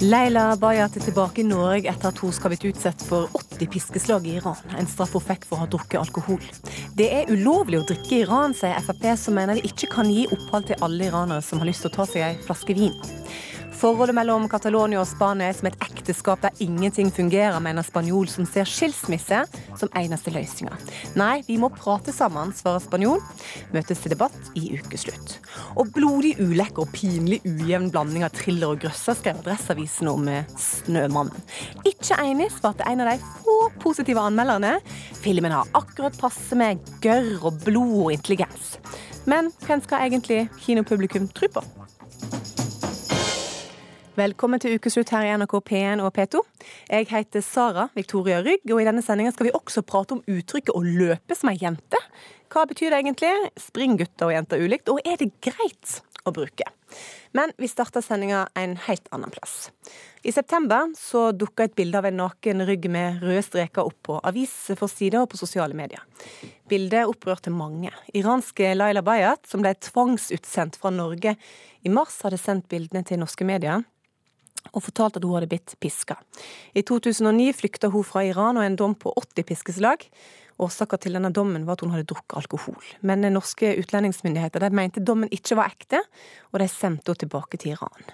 Leila Bayat er tilbake i Norge etter at hun skal ha blitt utsatt for 80 piskeslag i Iran. En straff hun fikk for å ha drukket alkohol. Det er ulovlig å drikke i Iran, sier Frp, som mener de ikke kan gi opphold til alle iranere som har lyst til å ta seg ei flaske vin. Forholdet mellom Catalonia og Spania er som et ekteskap der ingenting fungerer, mener spanjol som ser skilsmisse som eneste løsninga. Nei, vi må prate sammen, svarer spanjol. Møtes til debatt i ukeslutt. Og blodig ulekker og pinlig ujevn blanding av thriller og grøsser, skrev Adresseavisen om eh, Snømannen. Ikke enig, svarte en av de få positive anmelderne. Filmen har akkurat passe med gørr og blod og intelligens. Men hvem skal egentlig kinopublikum tro på? Velkommen til ukeslutt her i NRK P1 og P2. Jeg heter Sara Victoria Rygg, og i denne sendinga skal vi også prate om uttrykket 'å løpe som ei jente'. Hva betyr det egentlig? Springer gutter og jenter ulikt, og er det greit å bruke? Men vi starter sendinga en helt annen plass. I september så dukka et bilde av en naken rygg med røde streker opp på avisforsider og på sosiale medier. Bildet opprørte mange. Iranske Laila Bayat, som ble tvangsutsendt fra Norge i mars, hadde sendt bildene til norske medier og fortalte at hun hadde blitt piska. I 2009 flykta hun fra Iran og en dom på 80 piskeslag. Årsaken til denne dommen var at hun hadde drukket alkohol. Men norske utlendingsmyndigheter mente dommen ikke var ekte, og de sendte henne tilbake til Iran.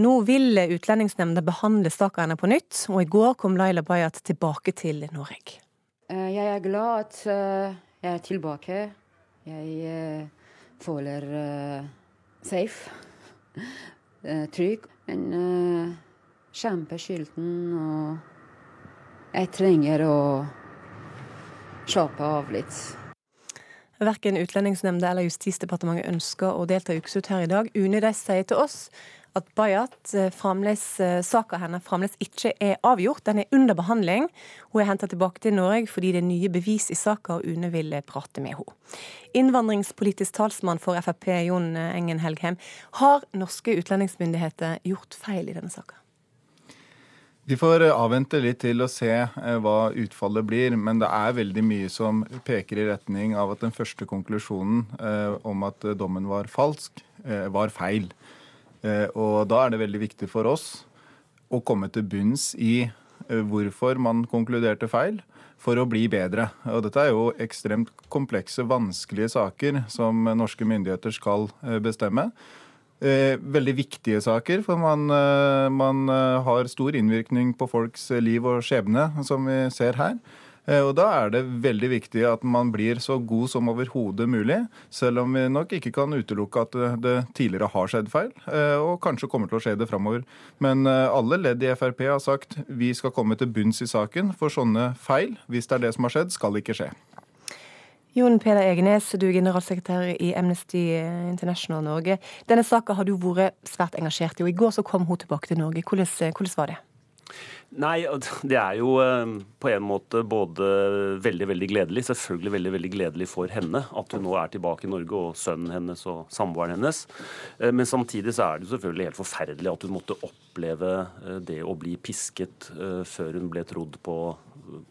Nå vil Utlendingsnemnda behandle saken hennes på nytt, og i går kom Laila Bayat tilbake til Norge. Eh, jeg er glad at eh, jeg er tilbake. Jeg eh, føler safe, trygg. Men uh, kjempeskylden, og jeg trenger å slappe av litt. Verken Utlendingsnemnda eller Justisdepartementet ønsker å delta i Ukeslutt her i dag. UNE de sier til oss at Bayat eh, fremdeles, eh, saka hennes fremdeles ikke er avgjort. Den er under behandling. Hun er henta tilbake til Norge fordi det er nye bevis i saka, og UNE vil eh, prate med henne. Innvandringspolitisk talsmann for Frp, Jon Engen Helgheim. Har norske utlendingsmyndigheter gjort feil i denne saka? Vi får avvente litt til å se hva utfallet blir, men det er veldig mye som peker i retning av at den første konklusjonen om at dommen var falsk, var feil. Eh, og da er det veldig viktig for oss å komme til bunns i eh, hvorfor man konkluderte feil, for å bli bedre. Og dette er jo ekstremt komplekse, vanskelige saker som norske myndigheter skal eh, bestemme. Veldig viktige saker, for man, man har stor innvirkning på folks liv og skjebne, som vi ser her. Eh, og Da er det veldig viktig at man blir så god som overhodet mulig, selv om vi nok ikke kan utelukke at det tidligere har skjedd feil, eh, og kanskje kommer til å skje det framover. Men eh, alle ledd i Frp har sagt vi skal komme til bunns i saken, for sånne feil, hvis det er det som har skjedd, skal ikke skje. Jon Peder Egenes, du er generalsekretær i Amnesty International Norge. Denne saka har du vært svært engasjert i, og i går så kom hun tilbake til Norge. Hvordan, hvordan var det? Nei, det er jo eh, på en måte både veldig veldig gledelig, selvfølgelig veldig veldig gledelig for henne at hun nå er tilbake i Norge, og sønnen hennes og samboeren hennes. Eh, men samtidig så er det jo selvfølgelig helt forferdelig at hun måtte oppleve eh, det å bli pisket før hun ble trodd på,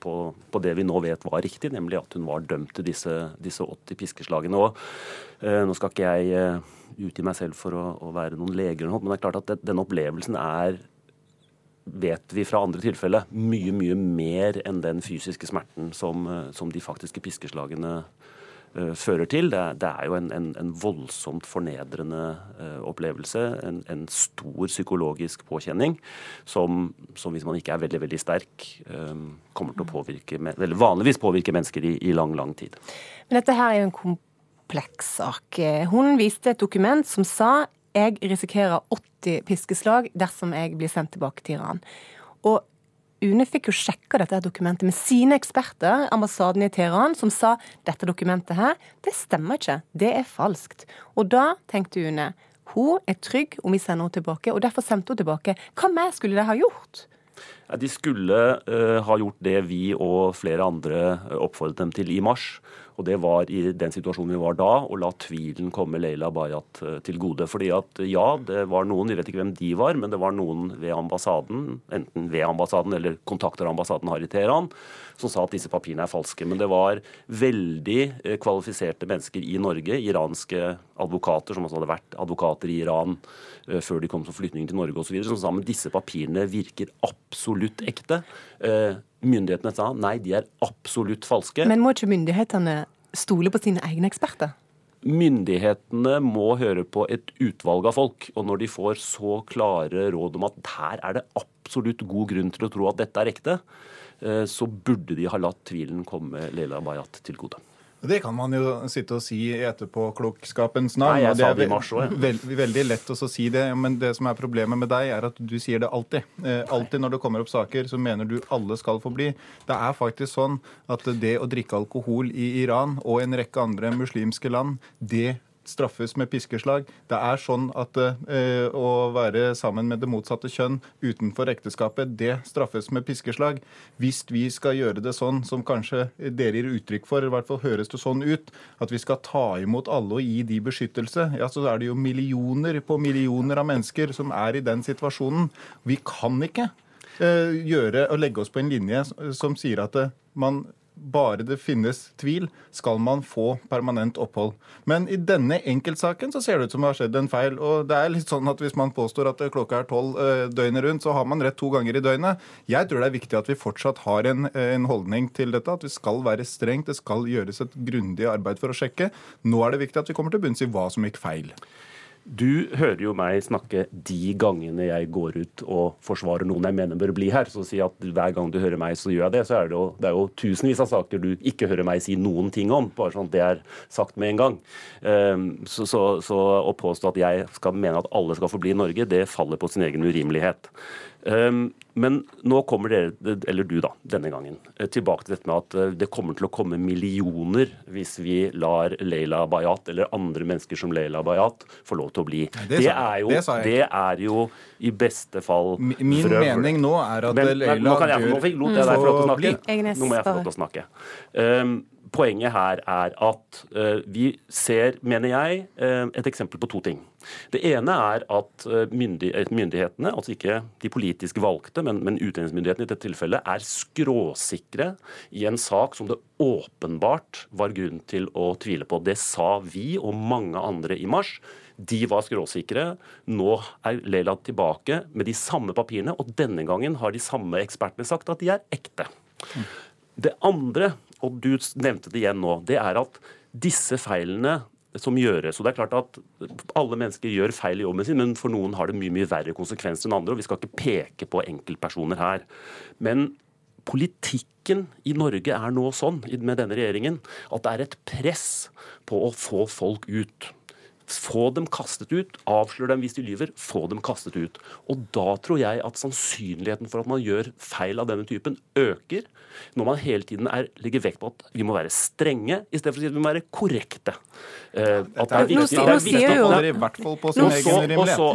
på, på det vi nå vet var riktig, nemlig at hun var dømt til disse, disse 80 piskeslagene. Og nå skal ikke jeg utgi meg selv for å, å være noen lege, men det er klart at den opplevelsen er vet vi fra andre tilfeller, mye, mye mer enn den fysiske smerten som, eh, som de faktiske piskeslagene uh, fører til. Det, det, er jo en, en, en voldsomt fornedrende uh, opplevelse. En, en, stor psykologisk påkjenning som, som, hvis man ikke er veldig veldig sterk, um, kommer til å påvirke, eller vanligvis påvirke mennesker i, i lang, lang tid. Men dette her er jo en kompleks sak. Hun viste et dokument som sa jeg risikerer 80 piskeslag dersom jeg blir sendt tilbake til Iran. Og UNE fikk jo sjekka dette dokumentet med sine eksperter, ambassaden i Teheran, som sa dette dokumentet her, det stemmer ikke, det er falskt. Og da tenkte UNE hun er trygg om vi sender henne tilbake, og derfor sendte hun tilbake. Hva mer skulle de ha gjort? De skulle uh, ha gjort det vi og flere andre oppfordret dem til i mars Og det var i den situasjonen vi var da, å la tvilen komme Leila Bayat eh, til gode. Fordi at ja, det var noen, vi vet ikke hvem de var, men det var noen ved ambassaden, enten ved ambassaden eller kontakter ambassaden har i Teheran, som sa at disse papirene er falske. Men det var veldig eh, kvalifiserte mennesker i Norge, iranske advokater som også hadde vært advokater i Iran eh, før de kom som flyktninger til Norge osv., som sa at disse papirene virker absolutt ekte. Myndighetene sa nei, de er absolutt falske. Men må ikke myndighetene stole på sine egne eksperter? Myndighetene må høre på et utvalg av folk. Og når de får så klare råd om at her er det absolutt god grunn til å tro at dette er ekte, eh, så burde de ha latt tvilen komme Leila Bayat til gode. Det kan man jo sitte og si i etterpåklokskapens navn. Nei, jeg det sa det i mars også, ja. veld, veldig lett å si det, men det som er problemet med deg, er at du sier det alltid. Eh, alltid når det kommer opp saker, så mener du alle skal få bli. Det er faktisk sånn at det å drikke alkohol i Iran og en rekke andre muslimske land, det straffes med piskeslag. Det er sånn at eh, å være sammen med det motsatte kjønn utenfor ekteskapet, det straffes med piskeslag. Hvis vi skal gjøre det sånn som kanskje dere gir uttrykk for, i hvert fall høres det sånn ut, at vi skal ta imot alle og gi de beskyttelse, ja, så er det jo millioner på millioner av mennesker som er i den situasjonen. Vi kan ikke eh, gjøre legge oss på en linje som sier at eh, man bare det finnes tvil, skal man få permanent opphold. Men i denne enkeltsaken så ser det ut som det har skjedd en feil. Og det er litt sånn at hvis man påstår at klokka er tolv eh, døgnet rundt, så har man rett to ganger i døgnet. Jeg tror det er viktig at vi fortsatt har en, en holdning til dette, at vi skal være strengt. Det skal gjøres et grundig arbeid for å sjekke. Nå er det viktig at vi kommer til bunns i hva som gikk feil. Du hører jo meg snakke de gangene jeg går ut og forsvarer noen jeg mener bør bli her. Så å si at hver gang du hører meg, så gjør jeg det. Så er det jo, det er jo tusenvis av saker du ikke hører meg si noen ting om. Bare sånn at det er sagt med en gang. Um, så, så, så, å påstå at jeg skal mene at alle skal få bli i Norge, det faller på sin egen urimelighet. Um, men nå kommer dere, eller du da, denne gangen, eh, tilbake til dette med at eh, det kommer til å komme millioner hvis vi lar Leila Bayat eller andre mennesker som Leila Bayat få lov til å bli. Det, det, er, jo, det, det er jo i beste fall Min vrøvl. mening nå er at men, Leila nå kan jeg, nå fikk, lot jeg deg få lov til å snakke. Nå må jeg få lov til å snakke. Um, poenget her er at uh, vi ser, mener jeg, uh, et eksempel på to ting. Det ene er at uh, myndighetene, altså ikke de politisk valgte, men, men utlendingsmyndighetene i dette tilfellet, er skråsikre i en sak som det åpenbart var grunn til å tvile på. Det sa vi og mange andre i mars. De var skråsikre. Nå er Leila tilbake med de samme papirene, og denne gangen har de samme ekspertene sagt at de er ekte. Det andre, og du nevnte det igjen nå, det er at disse feilene som gjøres. Og det er klart at Alle mennesker gjør feil i jobben sin, men for noen har det mye mye verre konsekvenser enn andre. og Vi skal ikke peke på enkeltpersoner her. Men politikken i Norge er nå sånn med denne regjeringen at det er et press på å få folk ut. Få dem kastet ut. Avslør dem hvis de lyver. Få dem kastet ut. Og da tror jeg at sannsynligheten for at man gjør feil av denne typen, øker. Når man hele tiden er, legger vekt på at vi må være strenge, i stedet for å si at vi må være korrekte. Uh, at det er viktig, Nå er sier jo-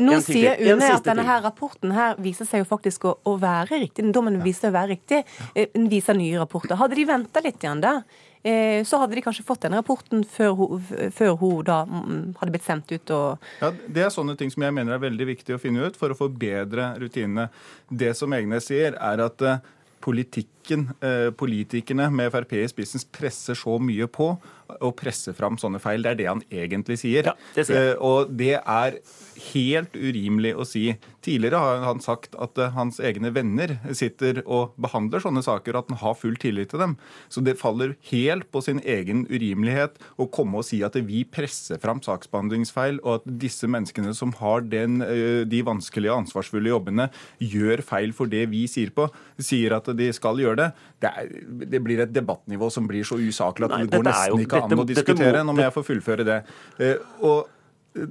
Nå- sier UNE at denne her rapporten her viser seg jo faktisk å, å være riktig. Den dommen viser å være riktig. Eh, Den viser nye rapporter. Hadde de venta litt igjen da, så hadde de kanskje fått den rapporten før hun, før hun da mm, hadde blitt sendt ut og Ja, Det er sånne ting som jeg mener er veldig viktig å finne ut for å forbedre rutinene. Det som Egnes sier, er at eh, politikken, eh, politikerne med Frp i spissen presser så mye på og presse fram sånne feil. Det er det han egentlig sier. Ja, det sier. Eh, og det er helt urimelig å si. Tidligere har han sagt at uh, hans egne venner sitter og behandler sånne saker, og at han har full tillit til dem. Så det faller helt på sin egen urimelighet å komme og si at vi presser fram saksbehandlingsfeil, og at disse menneskene som har den, uh, de vanskelige og ansvarsfulle jobbene, gjør feil for det vi sier på, sier at de skal gjøre det. Det, er, det blir et debattnivå som blir så usaklig at Nei, det går dette er jo- nesten ikke an å diskutere. må-. Nå må jeg få fullføre det. Eh, Og eh,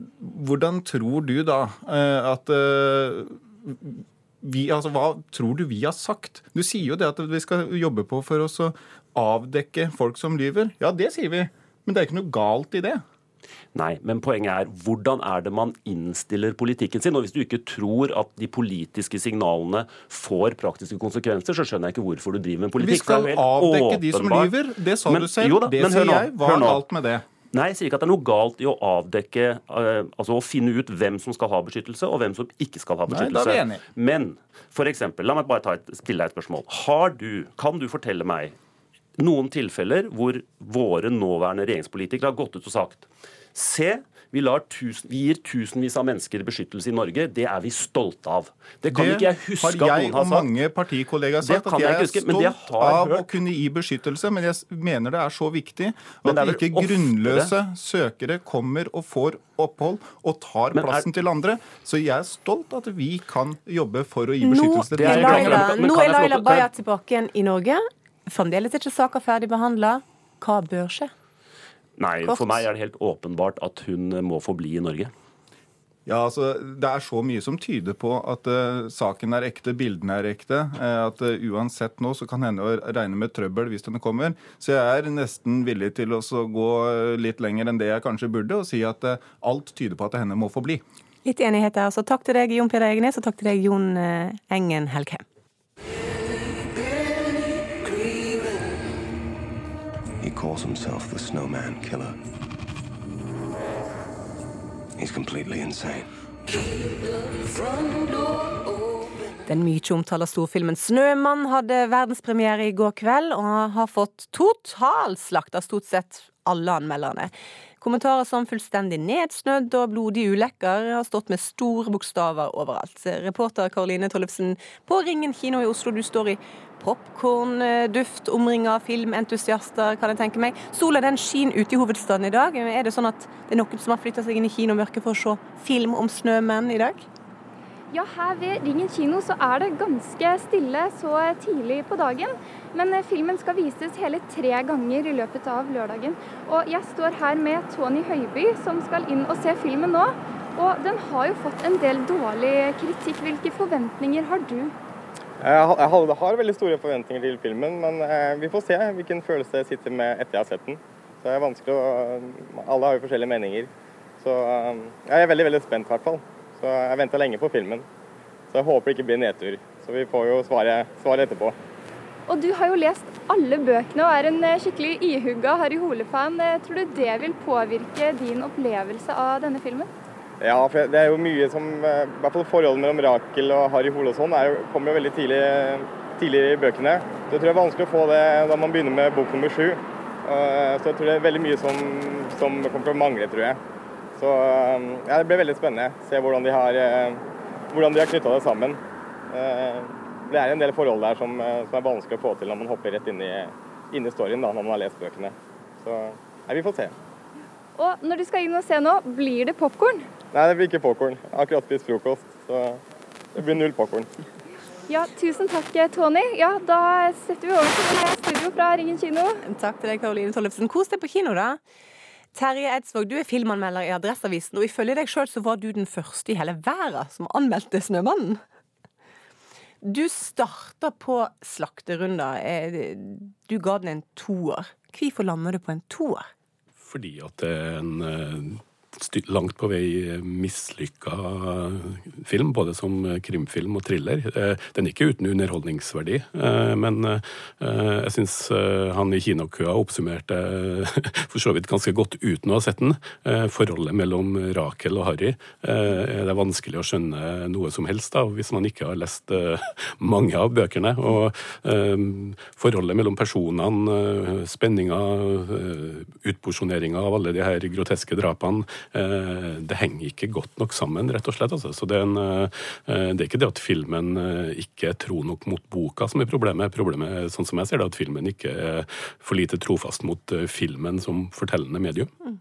hvordan tror du da eh, at vi, altså, Hva tror du vi har sagt? Du sier jo det at vi skal jobbe på for oss å avdekke folk som lyver. Ja, det sier vi. Men det er ikke noe galt i det. Nei, men poenget er hvordan er det man innstiller politikken sin? Og Hvis du ikke tror at de politiske signalene får praktiske konsekvenser, så skjønner jeg ikke hvorfor du driver med politikk. Vi skal avdekke de som lyver. Det sa men, du selv. Da, det sier jeg. Hva er galt med det? Nei, jeg sier ikke at det er noe galt i å avdekke, uh, altså å finne ut hvem som skal ha beskyttelse, og hvem som ikke skal ha beskyttelse. Nei, da er vi enige. Men for eksempel, la meg bare et, stille deg et spørsmål. Har du, kan du fortelle meg noen tilfeller hvor våre nåværende regjeringspolitikere har gått ut og sagt Se, vi, tusen, vi, gir tusenvis av mennesker beskyttelse i Norge. Det er vi stolte av. Det kan det ikke jeg huske at noen har sagt. har jeg og mange partikollegaer sagt. At jeg, jeg er stolt av hørt. å kunne gi beskyttelse, men jeg mener det er så viktig at ikke grunnløse søkere kommer og får opphold og tar men plassen er... til andre. Så jeg er stolt at vi kan jobbe for å gi beskyttelse. Nå er Laila, nå er Laila Bayat tilbake igjen i Norge. Fremdeles er ikke saka ferdig behandla. Hva bør skje? Nei, Kort. for meg er det helt åpenbart at hun må få bli i Norge. Ja, altså, Det er så mye som tyder på at uh, saken er ekte, bildene er ekte. Uh, at uh, uansett nå så kan hende å regne med trøbbel hvis den kommer. Så jeg er nesten villig til å gå litt lenger enn det jeg kanskje burde, og si at alt tyder på at henne må få bli. Litt enighet der. Så takk til deg, Jon Peder Egenes, og takk til deg, Jon Engen Helgheim. Calls himself the Snowman Killer. He's completely insane. Den mye omtalte storfilmen 'Snømann' hadde verdenspremiere i går kveld og har fått totalslakt av stort sett alle anmelderne. Kommentarer som 'fullstendig nedsnødd' og 'blodige ulekker' har stått med store bokstaver overalt. Reporter Karoline Tollefsen på Ringen kino i Oslo, du står i popkornduft omringa av filmentusiaster, kan jeg tenke meg. Sola den skinner ute i hovedstaden i dag. Er det sånn at det er noen som har flytta seg inn i kinomørket for å se film om snømenn i dag? Ja, her ved Ringen kino så er det ganske stille så tidlig på dagen. Men eh, filmen skal vises hele tre ganger i løpet av lørdagen. Og jeg står her med Tony Høiby, som skal inn og se filmen nå. Og den har jo fått en del dårlig kritikk. Hvilke forventninger har du? Jeg har veldig store forventninger til filmen, men eh, vi får se hvilken følelse jeg sitter med etter jeg har sett den. Så det er vanskelig å Alle har jo forskjellige meninger. Så eh, jeg er veldig veldig spent, i hvert fall. Så jeg venta lenge på filmen. Så jeg håper det ikke blir nedtur. Så vi får jo svaret, svaret etterpå. Og du har jo lest alle bøkene og er en eh, skikkelig ihugga Harry Hole-fan. Tror du det vil påvirke din opplevelse av denne filmen? Ja, for det er jo mye som eh, I hvert fall forholdet mellom Rakel og Harry Hole og sånn kommer jo veldig tidlig, tidlig, i bøkene. Så jeg tror det er vanskelig å få det da man begynner med bok nummer sju. Eh, så jeg tror det er veldig mye som, som kommer til å mangle, tror jeg. Så eh, ja, det blir veldig spennende. Se hvordan de har, hvordan de har knytta det sammen. Det er en del forhold der som, som, er vanskelig å få til når man hopper rett inn i, inn i storyen da, når man har lest bøkene. Så ja, vi får se. Og når du skal inn og se nå, blir det popkorn? Nei, det blir ikke popkorn. Jeg har akkurat spist frokost, så det blir null popkorn. Ja, tusen takk, Tony. Ja, da setter vi over til studio fra Ringen kino. Takk til deg, Karoline Tollefsen. Kos deg på kino, da. Terje Eidsvåg, du er filmanmelder i Adresseavisen, og ifølge deg sjøl så var du den første i hele verden som anmeldte Snømannen. Du starta på slakterunder. Eh, du ga den en toer. Hvorfor lander du på en toer? Fordi at det er en eh, langt på vei mislykka film, både som krimfilm og thriller. Eh, den er ikke uten underholdningsverdi, eh, men eh, jeg syns han i kinokøa oppsummerte for så vidt ganske godt uten å ha sett den. Forholdet mellom Rakel og Harry er det vanskelig å skjønne noe som helst av hvis man ikke har lest mange av bøkene. Og forholdet mellom personene, spenninga, utporsjoneringa av alle de her groteske drapene, det henger ikke godt nok sammen, rett og slett. Altså. Så det er, en, eh, det er, ikke det at filmen eh, ikke er tro nok mot boka som er problemet. Problemet sånn som jeg ser det, at filmen ikke er for lite trofast mot filmen som fortellende medium. Mm.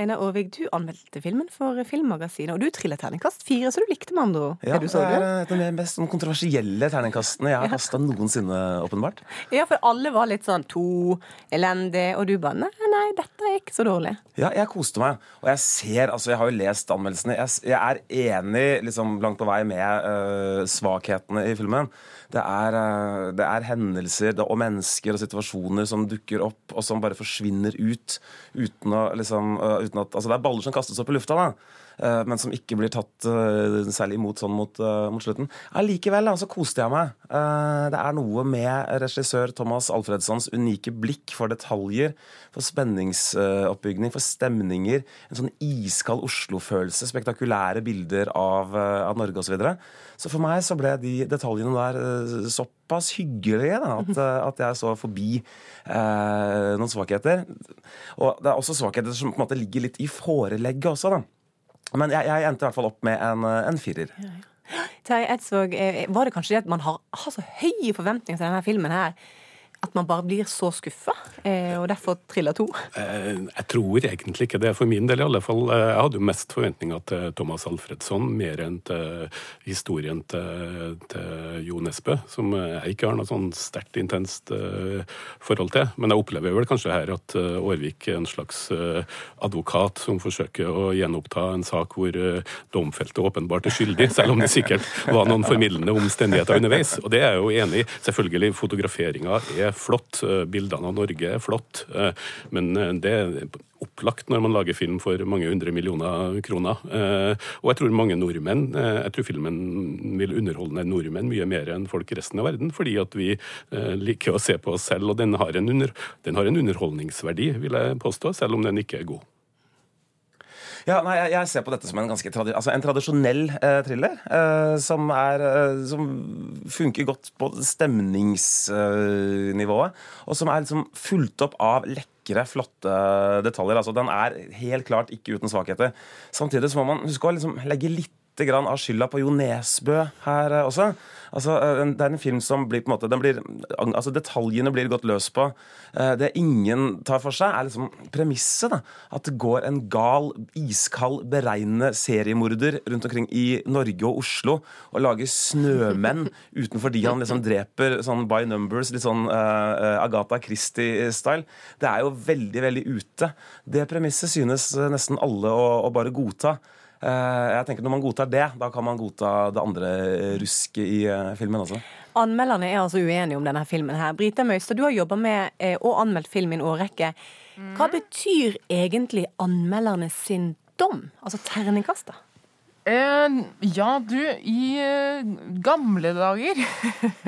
Einar Aarvik, du anmeldte filmen for Filmmagasinet, og du triller terningkast fire, så du likte med andre ord ja, det er et av de mest sånn kontroversielle terningkastene jeg har kasta noensinne, åpenbart. Ja, for alle var litt sånn to, elendig, og du bare nei, nei, dette er ikke så dårlig. Ja, jeg koste meg, og jeg ser, altså jeg har jo lest anmeldelsene, jeg, jeg er enig liksom langt på vei med uh, svakhetene i filmen. Det er, uh, det er hendelser og mennesker og situasjoner som dukker opp, og som bare forsvinner ut uten å liksom uten at, altså Det er baller som kastes opp i lufta, da. Uh, men som ikke blir tatt uh, særlig imot sånn mot, mot slutten. Allikevel så koste jeg meg. det er noe med regissør Thomas Alfredssons unike blikk for detaljer, for spenningsoppbygning, for stemninger. En sånn iskald Oslo-følelse, spektakulære bilder av, av Norge osv. Så, videre. så for meg så ble de detaljene der såpass hyggelige da, at, at jeg så forbi eh, noen svakheter. Og det er også svakheter som på en måte ligger litt i forelegget også, da. Men jeg, jeg endte i hvert fall opp med en, en firer. Terje Eidsvåg, eh, var det kanskje det at man har, har så høye forventninger til denne filmen her? At man bare blir så skuffa, eh, og derfor triller to? Eh, jeg tror egentlig ikke det, for min del i alle fall. Eh, jeg hadde jo mest forventninger til Thomas Alfredsson, mer enn til historien til, til Jo Nesbø, som jeg ikke har noe sånn sterkt intenst forhold til. Men jeg opplever vel kanskje her at Aarvik er en slags advokat som forsøker å gjenoppta en sak hvor domfelte åpenbart er skyldig, selv om det sikkert var noen formildende omstendigheter underveis. Og det er jeg jo enig i. Selvfølgelig, fotograferinga er flott, eh, bildene av Norge er flott, eh, men eh, det er opplagt når man lager film for mange hundre millioner kroner. Og jeg tror mange nordmenn Jeg tror filmen vil underholde nordmenn mye mer enn folk i resten av verden, fordi at vi liker å se på oss selv, og den har en, under, den har en underholdningsverdi, vil jeg påstå, selv om den ikke er god. Ja, nei, jeg, ser på dette som en ganske tradi altså en tradisjonell eh, thriller. Eh, som, er, eh, som funker godt på stemningsnivået. og som er liksom fulgt opp av lekre, flotte detaljer. altså Den er helt klart ikke uten svakheter. Samtidig så må man huske å liksom legge litt grann av skylda på Jo Nesbø her eh, også. Altså, eh, det er en film som blir på en måte blir, altså Detaljene blir gått løs på. Eh, det ingen tar for seg, er liksom premisset. da, At det går en gal, iskald, beregnende seriemorder rundt omkring i Norge og Oslo og lager snømenn utenfor de han liksom dreper sånn by numbers, litt sånn uh, Agatha Christie-style. Det er jo veldig, veldig ute. Det premisset synes nesten alle å, å bare godta. Eh, jeg tenker Når man godtar det, da kan man godta det andre rusket i eh, filmen også. Anmelderne er altså uenige om denne filmen. her. Brita Møystad, du har jobba med eh, og anmeldt film i en årrekke. Hva mm. betyr egentlig anmelderne sin dom? Altså terningkastet? Eh, ja, du, i gamle dager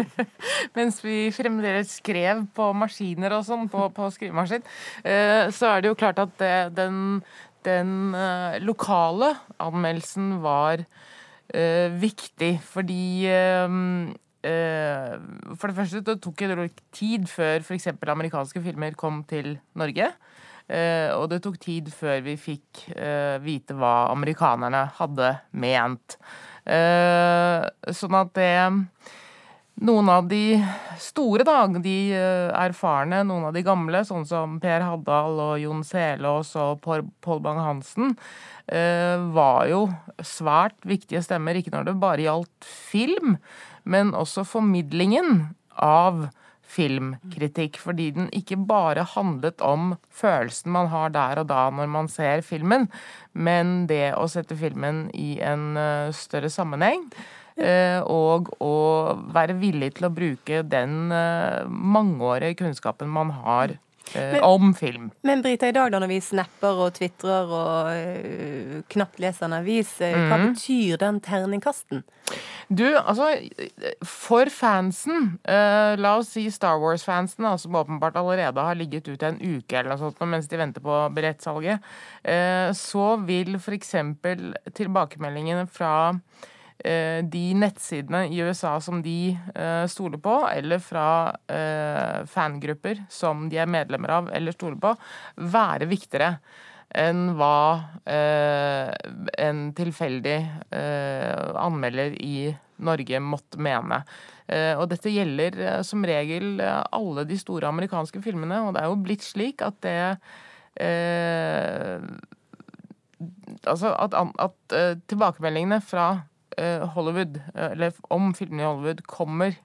Mens vi fremdeles skrev på maskiner og sånn, på, på skrivemaskin, eh, så er det jo klart at det, den den uh, lokale anmeldelsen var uh, viktig, fordi uh, For det første det tok det tid før f.eks. amerikanske filmer kom til Norge. og det tok tid før vi fikk vite hva amerikanerne hadde ment. sånn at det noen av de store, da, de eh, erfarne, noen av de gamle, sånn som Per Haddal og Jon Selås og Pål Bang-Hansen, eh, var jo svært viktige stemmer, ikke når det bare gjaldt film, men også formidlingen av filmkritikk. Fordi den ikke bare handlet om følelsen man har der og da når man ser filmen, men det å sette filmen i en eh, større sammenheng. Eh, og å være villig til å bruke den eh, mangeårige kunnskapen man har eh, men, om film. Men Brita, i dag da når vi snapper og tvitrer og uh, knapt leser en avis, uh, mm. hva mhm. betyr den terningkasten? Du, altså For fansen, uh, la oss si Star Wars-fansen, som åpenbart allerede har ligget ute en uke eller noe sånt mens de venter på billettsalget, så vil f.eks. tilbakemeldingene fra de nettsidene i USA som de eh, stoler på, eller fra eh, fangrupper som de er medlemmer av eller stoler på, være viktigere enn hva en tilfeldig anmelder i Norge måtte mene. Og dette gjelder som regel alle de store amerikanske filmene, og det er jo blitt slik at det Altså at, at tilbakemeldingene fra Eh, Hollywood, eh, eller om filmene i Hollywood, kommer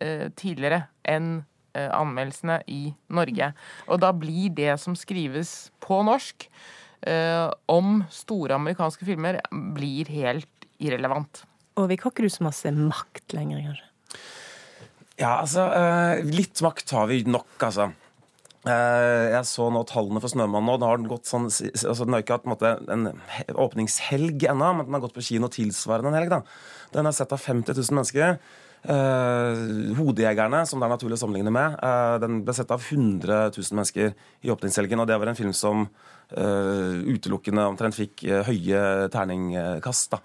eh, tidligere enn anmeldelsene i Norge. Og da blir det som skrives på norsk om store amerikanske filmer, blir helt irrelevant. Og vi kan ikke ruse masse makt lenger, kanskje? Ja, altså Litt makt har vi nok, altså. Eh, jeg så nå tallene for 'Snømannen' nå. Den har gått sånn, altså den har ikke hatt en, en åpningshelg ennå, men den har gått på kino tilsvarende en helg. da. Den er sett av 50 000 mennesker. Uh, 'Hodejegerne', som det er naturlig å sammenligne med, uh, den ble sett av 100 000 mennesker i åpningshelgen. Og det var en film som uh, utelukkende omtrent fikk høye terningkast. da.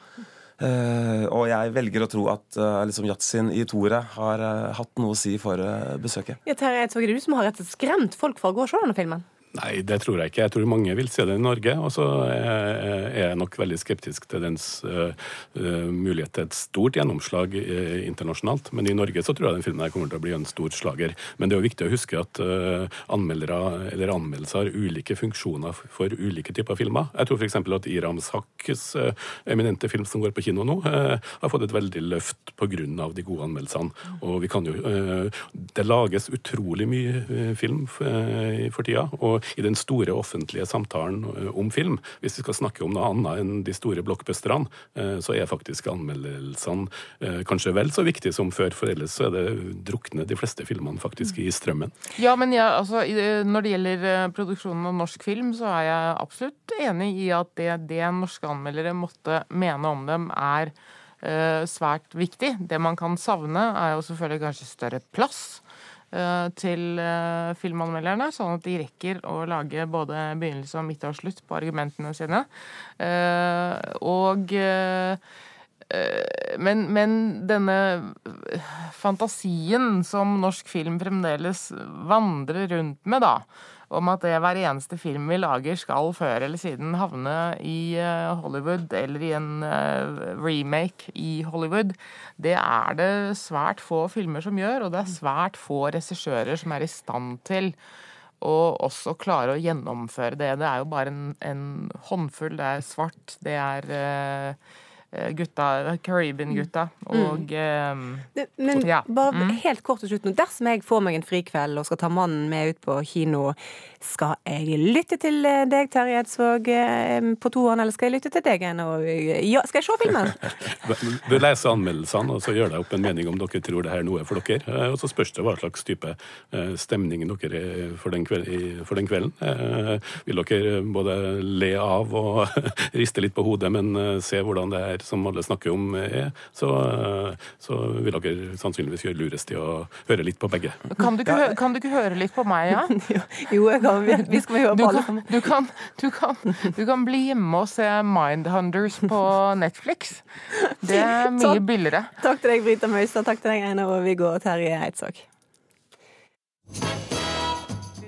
Uh, og jeg velger å tro at uh, liksom yatzyen i Tore har uh, hatt noe å si for besøket. Ja, Terje, Eidsvåg, er det du som har rett og slett skremt folk fra å gå og se denne filmen? Nei, det tror jeg ikke. Jeg tror mange vil se det i Norge. Og så er jeg nok veldig skeptisk til dens uh, mulighet til et stort gjennomslag uh, internasjonalt. Men i Norge så tror jeg den filmen her kommer til å bli en stor slager. Men det er jo viktig å huske at anmeldere eller anmeldelser har ulike funksjoner for ulike typer filmer. Jeg tror f.eks. at Iram Sakkes eminente film som går på kino nå, har fått et veldig løft pga. de gode anmeldelsene. Og vi kan jo Det lages utrolig mye film for tida. og i den store offentlige samtalen eh, om film, hvis vi skal snakke om noe annet enn de store blockbusterne, eh, så er faktisk anmeldelsene eh, kanskje vel så viktige som før, for ellers så er det drukne de fleste filmene faktisk i strømmen. Ja, men ja, altså, når det gjelder produksjonen av norsk film, så er jeg absolutt enig i at det, det norske anmeldere måtte mene om dem, er svært viktig. Det man kan savne, er jo selvfølgelig kanskje større plass. Eh, til eh, filmanmelderne, sånn at de rekker å lage både begynnelse, og midt og slutt på argumentene sine. Eh, og men, men, denne fantasien som norsk film fremdeles vandrer rundt med, da, om at det hver eneste film vi lager skal før eller siden havne i eh, Hollywood eller i en eh, remake i Hollywood, det er det svært få filmer som gjør, og det er svært få regissører som er i stand til å også klare å gjennomføre det. Det er jo bare en, en håndfull. Det er svart, det er uh, gutta, Caribbean-gutta. Mm. Og mm. det, Men ja. bare mm. helt kort til slutt nå. Dersom jeg får meg en frikveld og skal ta mannen med ut på kino, skal jeg lytte til eh, deg, Terje Eidsvåg, på toeren, eller skal jeg lytte til deg? Ja, skal jeg se filmen? du leser anmeldelsene, og så gjør deg opp en mening om dere tror det her er noe for dere. Og så spørs det hva slags type stemning dere er for den, kvelden, for den kvelden. Vil dere både le av og riste litt på hodet, men se hvordan det er som alle snakker om er, så, så vil dere sannsynligvis gjøre lurest i å høre litt på begge. Kan du ikke, kan du ikke høre litt på meg, ja? jo, jeg kan, vi skal høre på alle. Du kan, du, kan, du kan bli hjemme og se Mindhunters på Netflix. Det er mye billigere. Takk til deg, Brita Møystad. Takk til deg, Einar Aavig og Terje Eidsvåg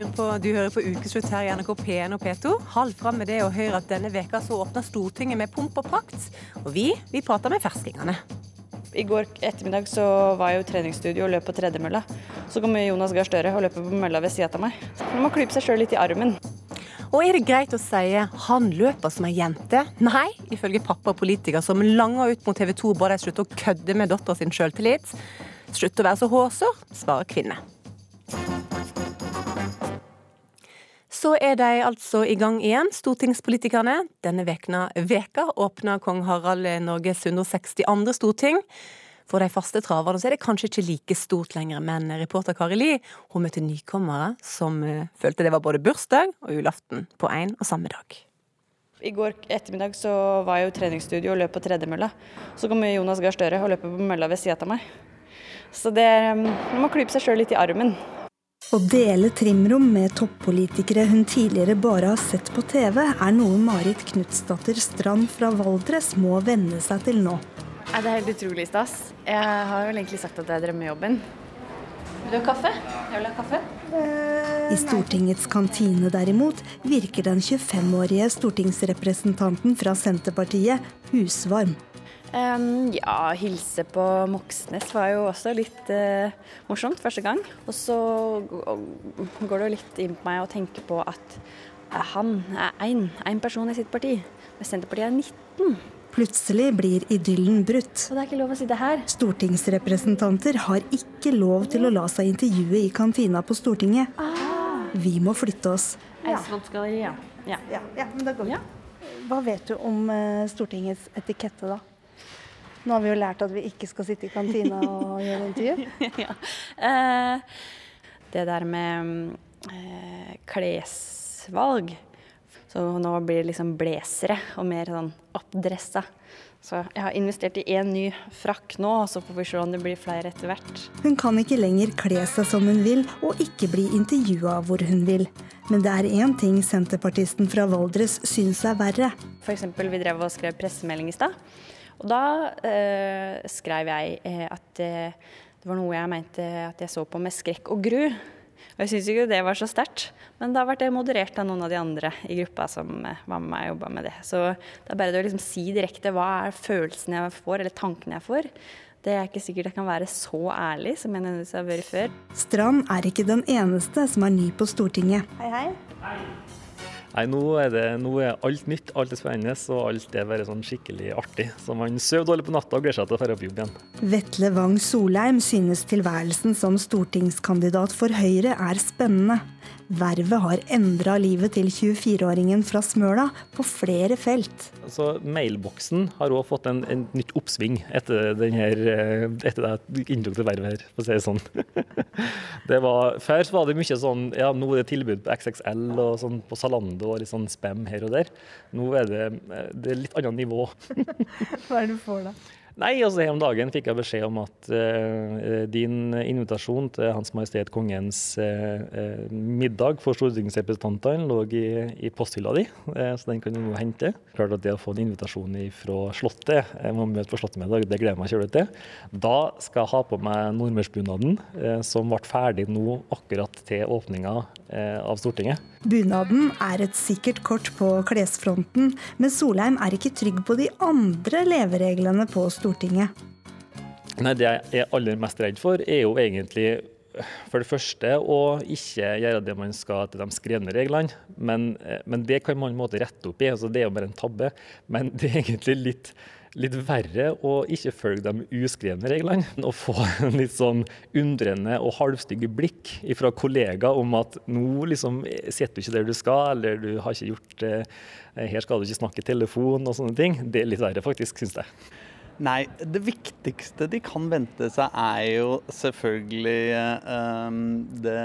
på, du hører på Ukeslutt her i NRK P1 og P2. Halv fram med det og hør at denne veka så åpna Stortinget med pomp og prakt. Og vi, vi prater med ferskingene. I går ettermiddag så var jeg i treningsstudio og løp på tredemølla. Så kommer Jonas Gahr Støre og løper på mølla ved sida av meg. Man må klype seg sjøl litt i armen. Og er det greit å si han løper som ei jente? Nei, ifølge pappa og politiker som langer ut mot TV 2 ba de slutte å kødde med dattera sin sjøltillit. Slutt å være så hårsår, svarer kvinne. Så er de altså i gang igjen, stortingspolitikerne. Denne vekna, veka åpna kong Harald Norges 162. storting. For de faste traverne så er det kanskje ikke like stort lenger, men reporter Kari Li hun møtte nykommere som uh, følte det var både bursdag og julaften på én og samme dag. I går ettermiddag så var jeg i treningsstudio og løp på tredemølla. Så kom Jonas Gahr Støre og løper på mølla ved sida av meg. Så det, um, man må klype seg sjøl litt i armen. Å dele trimrom med toppolitikere hun tidligere bare har sett på TV, er noe Marit Knutsdatter Strand fra Valdres må venne seg til nå. Det er helt utrolig stas. Jeg har vel egentlig sagt at det er drømmejobben. Vil du ha kaffe? Jeg vil ha kaffe. I Stortingets kantine derimot virker den 25-årige stortingsrepresentanten fra Senterpartiet husvarm. Um, ja, hilse på Moxnes var jo også litt uh, morsomt første gang. Og så går det jo litt inn på meg å tenke på at han er én person i sitt parti. Men Senterpartiet er 19. Plutselig blir idyllen brutt. Og det er ikke lov å si det her. Stortingsrepresentanter har ikke lov til å la seg intervjue i kantina på Stortinget. Ah. Vi må flytte oss. Ja. Ja. Ja. ja, men da går vi. Hva vet du om uh, Stortingets etikette, da? Nå har vi jo lært at vi ikke skal sitte i kantina og gjøre intervju. ja. Eh, det der med eh, klesvalg. Så nå blir det liksom blazere og mer sånn oppdressa. Så jeg har investert i én ny frakk nå, så får vi se om det blir flere etter hvert. Hun kan ikke lenger kle seg som hun vil, og ikke bli intervjua hvor hun vil. Men det er én ting senterpartisten fra Valdres syns er verre. F.eks. vi drev og skrev pressemelding i stad. Og da eh, skrev jeg eh, at eh, det var noe jeg mente at jeg så på med skrekk og gru. Og jeg syns ikke det var så sterkt, men da ble det moderert av noen av de andre i gruppa som eh, var med meg og jobba med det. Så det er bare det å liksom si direkte hva er følelsen jeg får, eller tankene jeg får. Det er ikke sikkert jeg kan være så ærlig som jeg nødvendigvis har vært før. Strand er ikke den eneste som er ny på Stortinget. Hei, Hei, hei. Nei, nå er, det, nå er alt nytt, alt er spennende og alt er bare sånn skikkelig artig. Så man sover dårlig på natta og gleder seg til å dra på jobb igjen. Vetle Wang Solheim synes tilværelsen som stortingskandidat for Høyre er spennende. Vervet har endra livet til 24-åringen fra Smøla på flere felt. Altså, Mailboksen har òg fått en, en, nytt oppsving etter, denne, etter det jeg inntok til vervet her, for å si det sånn. Det var, før var det mye sånn ja, nå er det tilbud på XXL og sånn på Zalando og litt sånn spam her og der. Nå er det, eh, det er litt annet nivå. Hva er det du får da? Nei, altså her om dagen fikk jeg beskjed om at uh, din invitasjon til Hans Majestet Kongens uh, middag for stortingsrepresentantene lå i, i posthylla di, uh, så den kan du nå hente. Klart at det å få en invitasjon fra Slottet, jeg må møte på Slottet det gleder jeg meg kjølig til. Da skal jeg ha på meg nordmørsbunaden, som ble ferdig nå akkurat til åpninga av Stortinget. Bunaden er et sikkert kort på klesfronten, men Solheim er ikke trygg på de andre levereglene på Stortinget. Nei, Det jeg er aller mest redd for, er jo egentlig for det første å ikke gjøre det man skal til de skrevne reglene. Men, men det kan man måte rette opp i. altså Det er jo bare en tabbe. Men det er egentlig litt litt verre å ikke følge de uskrevne reglene. Og få en litt sånn undrende og halvstygge blikk fra kollegaer om at nå liksom sitter du ikke der du skal, eller du har ikke gjort her skal du ikke snakke telefon og sånne ting. Det er litt verre faktisk, syns jeg. Nei, det viktigste de kan vente seg er jo selvfølgelig um, det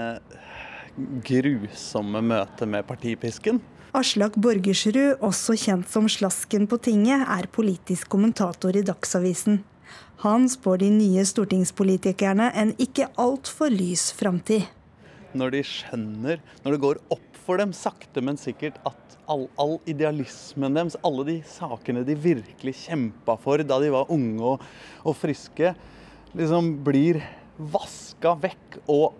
grusomme møtet med partipisken. Aslak Borgersrud, også kjent som Slasken på tinget, er politisk kommentator i Dagsavisen. Han spår de nye stortingspolitikerne en ikke altfor lys framtid. Når de skjønner, når det går opp for dem sakte, men sikkert at all, all idealismen deres, alle de sakene de virkelig kjempa for da de var unge og, og friske, liksom blir vaska vekk, og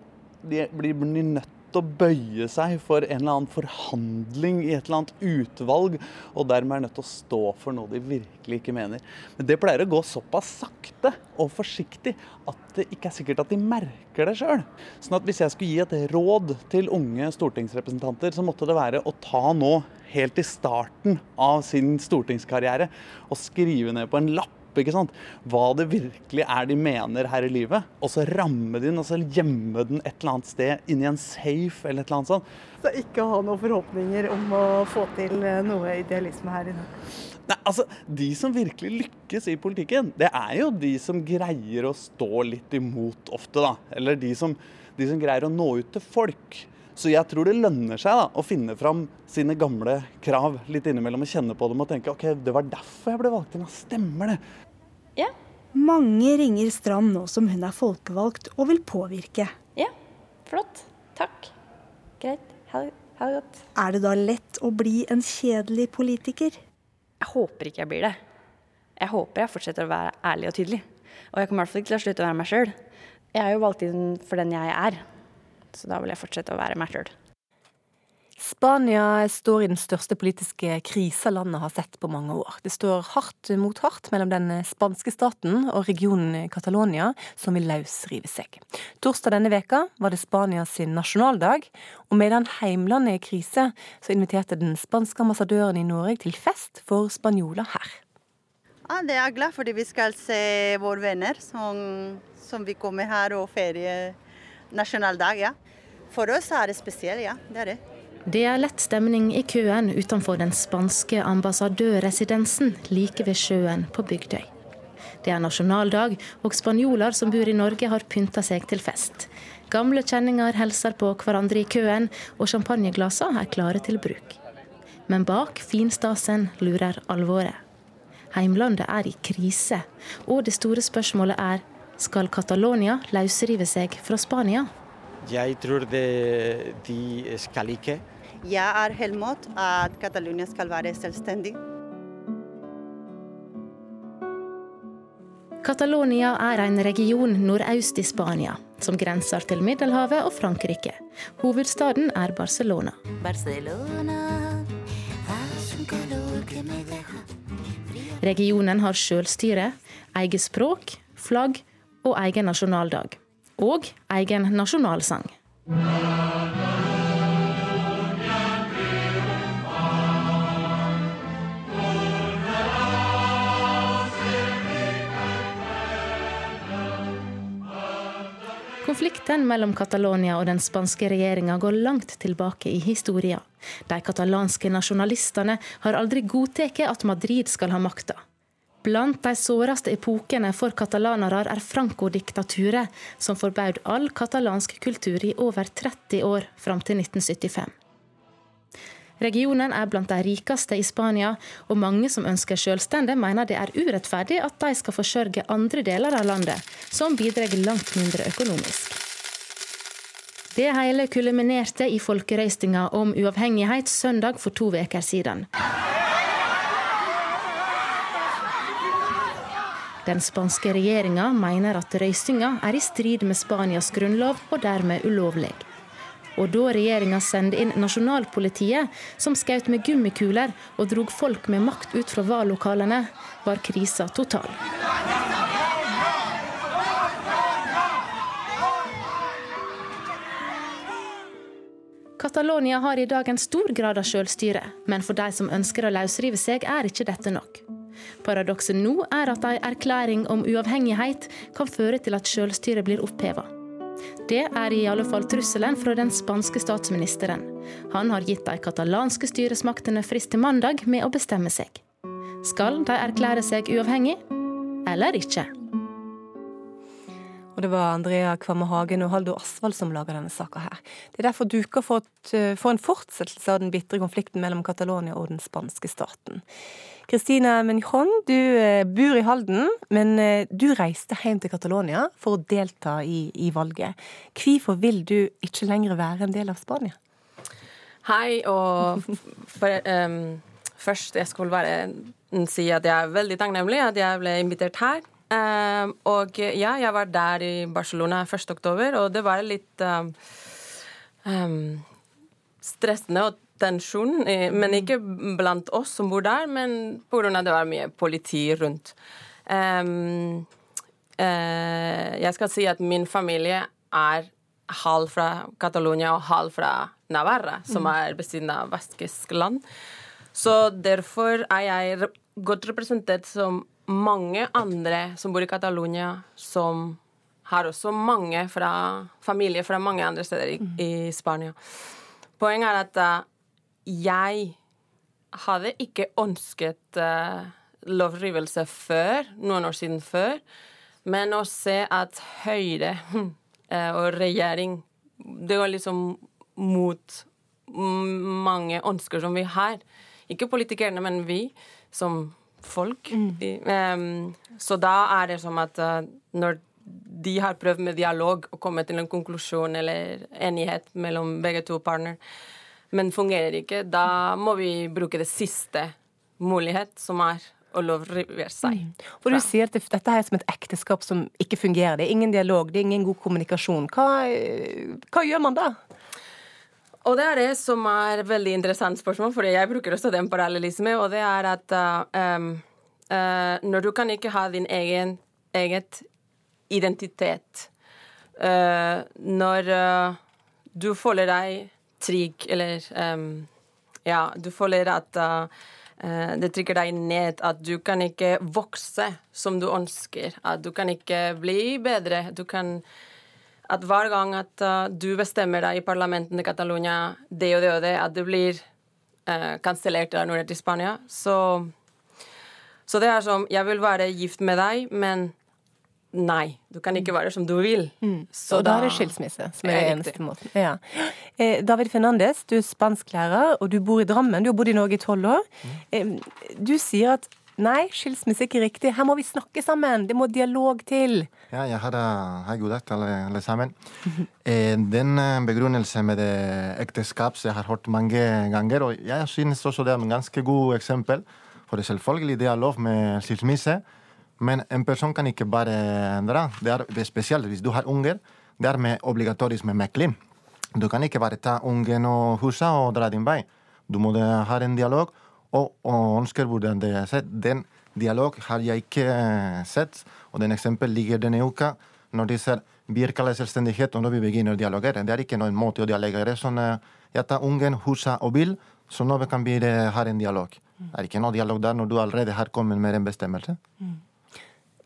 de blir, nødt å bøye seg for en eller annen forhandling i et eller annet utvalg, og dermed er nødt til å stå for noe de virkelig ikke mener. Men det pleier å gå såpass sakte og forsiktig at det ikke er sikkert at de merker det sjøl. Sånn at hvis jeg skulle gi et råd til unge stortingsrepresentanter, så måtte det være å ta nå helt i starten av sin stortingskarriere og skrive ned på en lapp ikke sant? hva det virkelig er de mener her i livet. Og så ramme den og så gjemme den et eller annet sted inni en safe eller et eller annet sånt. Så ikke ha noen forhåpninger om å få til eh, noe idealisme her inne? Nei, altså, De som virkelig lykkes i politikken, det er jo de som greier å stå litt imot ofte, da. Eller de som, de som greier å nå ut til folk. Så jeg tror det lønner seg da, å finne fram sine gamle krav litt innimellom og kjenne på dem og tenke OK, det var derfor jeg ble valgt inn. Stemmer det? Ja. Mange ringer Strand nå som hun er folkevalgt og vil påvirke. Ja, flott. Takk. Greit. Ha det godt. Er det da lett å bli en kjedelig politiker? Jeg håper ikke jeg blir det. Jeg håper jeg fortsetter å være ærlig og tydelig. Og jeg kommer i hvert fall ikke til å slutte å være meg sjøl. Jeg er jo valgt inn for den jeg er. Så da vil jeg fortsette å være meg sjøl. Spania står i den største politiske krisa landet har sett på mange år. Det står hardt mot hardt mellom den spanske staten og regionen Catalonia, som vil løsrive seg. Torsdag denne veka var det Spanias nasjonaldag, og medan heimlandet er i krise, så inviterte den spanske ambassadøren i Norge til fest for spanjoler her. Ja, det er glad fordi vi skal se våre venner som, som vi kommer her og ferie nasjonaldag. Ja. For oss er det spesielt, ja. Det er det. Det er lett stemning i køen utenfor den spanske ambassadørresidensen like ved sjøen på Bygdøy. Det er nasjonaldag, og spanjoler som bor i Norge har pynta seg til fest. Gamle kjenninger hilser på hverandre i køen, og champagneglassene er klare til bruk. Men bak finstasen lurer alvoret. Heimlandet er i krise, og det store spørsmålet er skal Catalonia løsrive seg fra Spania? Jeg tror det, de skal ikke. Jeg er helt mot at Catalonia skal være selvstendig. Catalonia er en region nordøst i Spania, som grenser til Middelhavet og Frankrike. Hovedstaden er Barcelona. Regionen har sjølstyre, eget språk, flagg og egen nasjonaldag. Og egen nasjonalsang. Konflikten mellom Catalonia og den spanske regjeringa går langt tilbake i historien. De katalanske nasjonalistene har aldri godtatt at Madrid skal ha makta. Blant de såreste epokene for katalanere er Franco-diktaturet, som forbød all katalansk kultur i over 30 år fram til 1975. Regionen er blant de rikeste i Spania, og mange som ønsker selvstendig, mener det er urettferdig at de skal forsørge andre deler av landet, som bidrar langt mindre økonomisk. Det hele kulminerte i folkerøystinga om uavhengighet søndag for to uker siden. Den spanske regjeringa mener at røystinga er i strid med Spanias grunnlov og dermed ulovlig. Og da regjeringa sendte inn nasjonalpolitiet, som skjøt med gummikuler og drog folk med makt ut fra valglokalene, var krisa total. Catalonia har i dag en stor grad av selvstyre, men for de som ønsker å løsrive seg, er ikke dette nok. Paradokset nå er at en erklæring om uavhengighet kan føre til at selvstyret blir oppheva. Det er i alle fall trusselen fra den spanske statsministeren. Han har gitt de katalanske styresmaktene frist til mandag med å bestemme seg. Skal de erklære seg uavhengig, eller ikke? Og det var Andrea Kvamme Hagen og Haldo Asvald som laga denne saka her. Det er derfor duka for, for en fortsettelse av den bitre konflikten mellom Catalonia og den spanske staten. Kristina Menjon, du eh, bor i Halden, men eh, du reiste hjem til Catalonia for å delta i, i valget. Hvorfor vil du ikke lenger være en del av Spania? Hei, og for, um, først jeg skulle bare si at jeg er veldig takknemlig at jeg ble invitert her. Um, og ja, jeg var der i Barcelona 1. oktober, og det var litt um, stressende og tensjon, men ikke blant oss som bor der, men pga. det var mye politi rundt. Um, uh, jeg skal si at min familie er halv fra Catalonia og halv fra Navarra, som mm. er ved siden av vaskisk land. Så derfor er jeg godt representert som mange andre som bor i Catalonia, som har også mange fra familie fra mange andre steder i, mm. i Spania. Poenget er at uh, jeg hadde ikke ønsket uh, lovrivelse før, noen år siden før, men å se at Høyre uh, og regjering Det går liksom mot mange ønsker som vi har. Ikke politikerne, men vi som folk. Mm. Um, så da er det som at uh, når de har prøvd med dialog og kommet til en konklusjon eller enighet mellom begge to partner, men fungerer ikke, da må vi bruke det siste mulighet, som er å lovrivere seg. Mm. For Du sier at dette er som et ekteskap som ikke fungerer. Det er ingen dialog, det er ingen god kommunikasjon. Hva, hva gjør man da? Og det er det som er et veldig interessant spørsmål, for jeg bruker også den parallellisme, og det er at uh, uh, når du kan ikke ha din egen eget identitet uh, Når du føler deg trygg, eller um, Ja, du føler at det trykker deg ned, at du kan ikke vokse som du ønsker, at du kan ikke bli bedre. Du kan at hver gang at uh, du bestemmer deg i parlamentet i Catalonia det og det og det, at det blir uh, kansellert av annullert i Spania, så Så det er som Jeg vil være gift med deg, men Nei, du kan ikke være som du vil. Så og da er det skilsmisse som er er eneste måten. Ja. Eh, David Fernandes, du er spansklærer, og du bor i Drammen. Du har bodd i Norge i tolv år. Eh, Du sier at nei, skilsmisse er ikke riktig. Her må vi snakke sammen. Det må dialog til. Ja, jeg har, hei, god dag til alle, alle sammen. Eh, den eh, begrunnelsen med det ekteskap som jeg har hørt mange ganger, og jeg synes også det er en ganske god eksempel. For det selvfølgelig det er lov med skilsmisse, men en person kan ikke bare dra. Det er, spesielt hvis du har unger. Det er med obligatorisk med mekling. Du kan ikke bare ta ungen og huset og dra din vei. Du må ha en dialog og, og ønsker hvordan det er sett. Den dialog har jeg ikke eh, sett, og den eksempel ligger denne uka når de ser virkelig selvstendighet, og når vi begynner å dialogere. Det er ikke noen måte å dialogere sånn Jeg tar ungen, huset og bil, så nå kan vi eh, ha en dialog. Det er ikke noe dialog der når du allerede har kommet med en bestemmelse.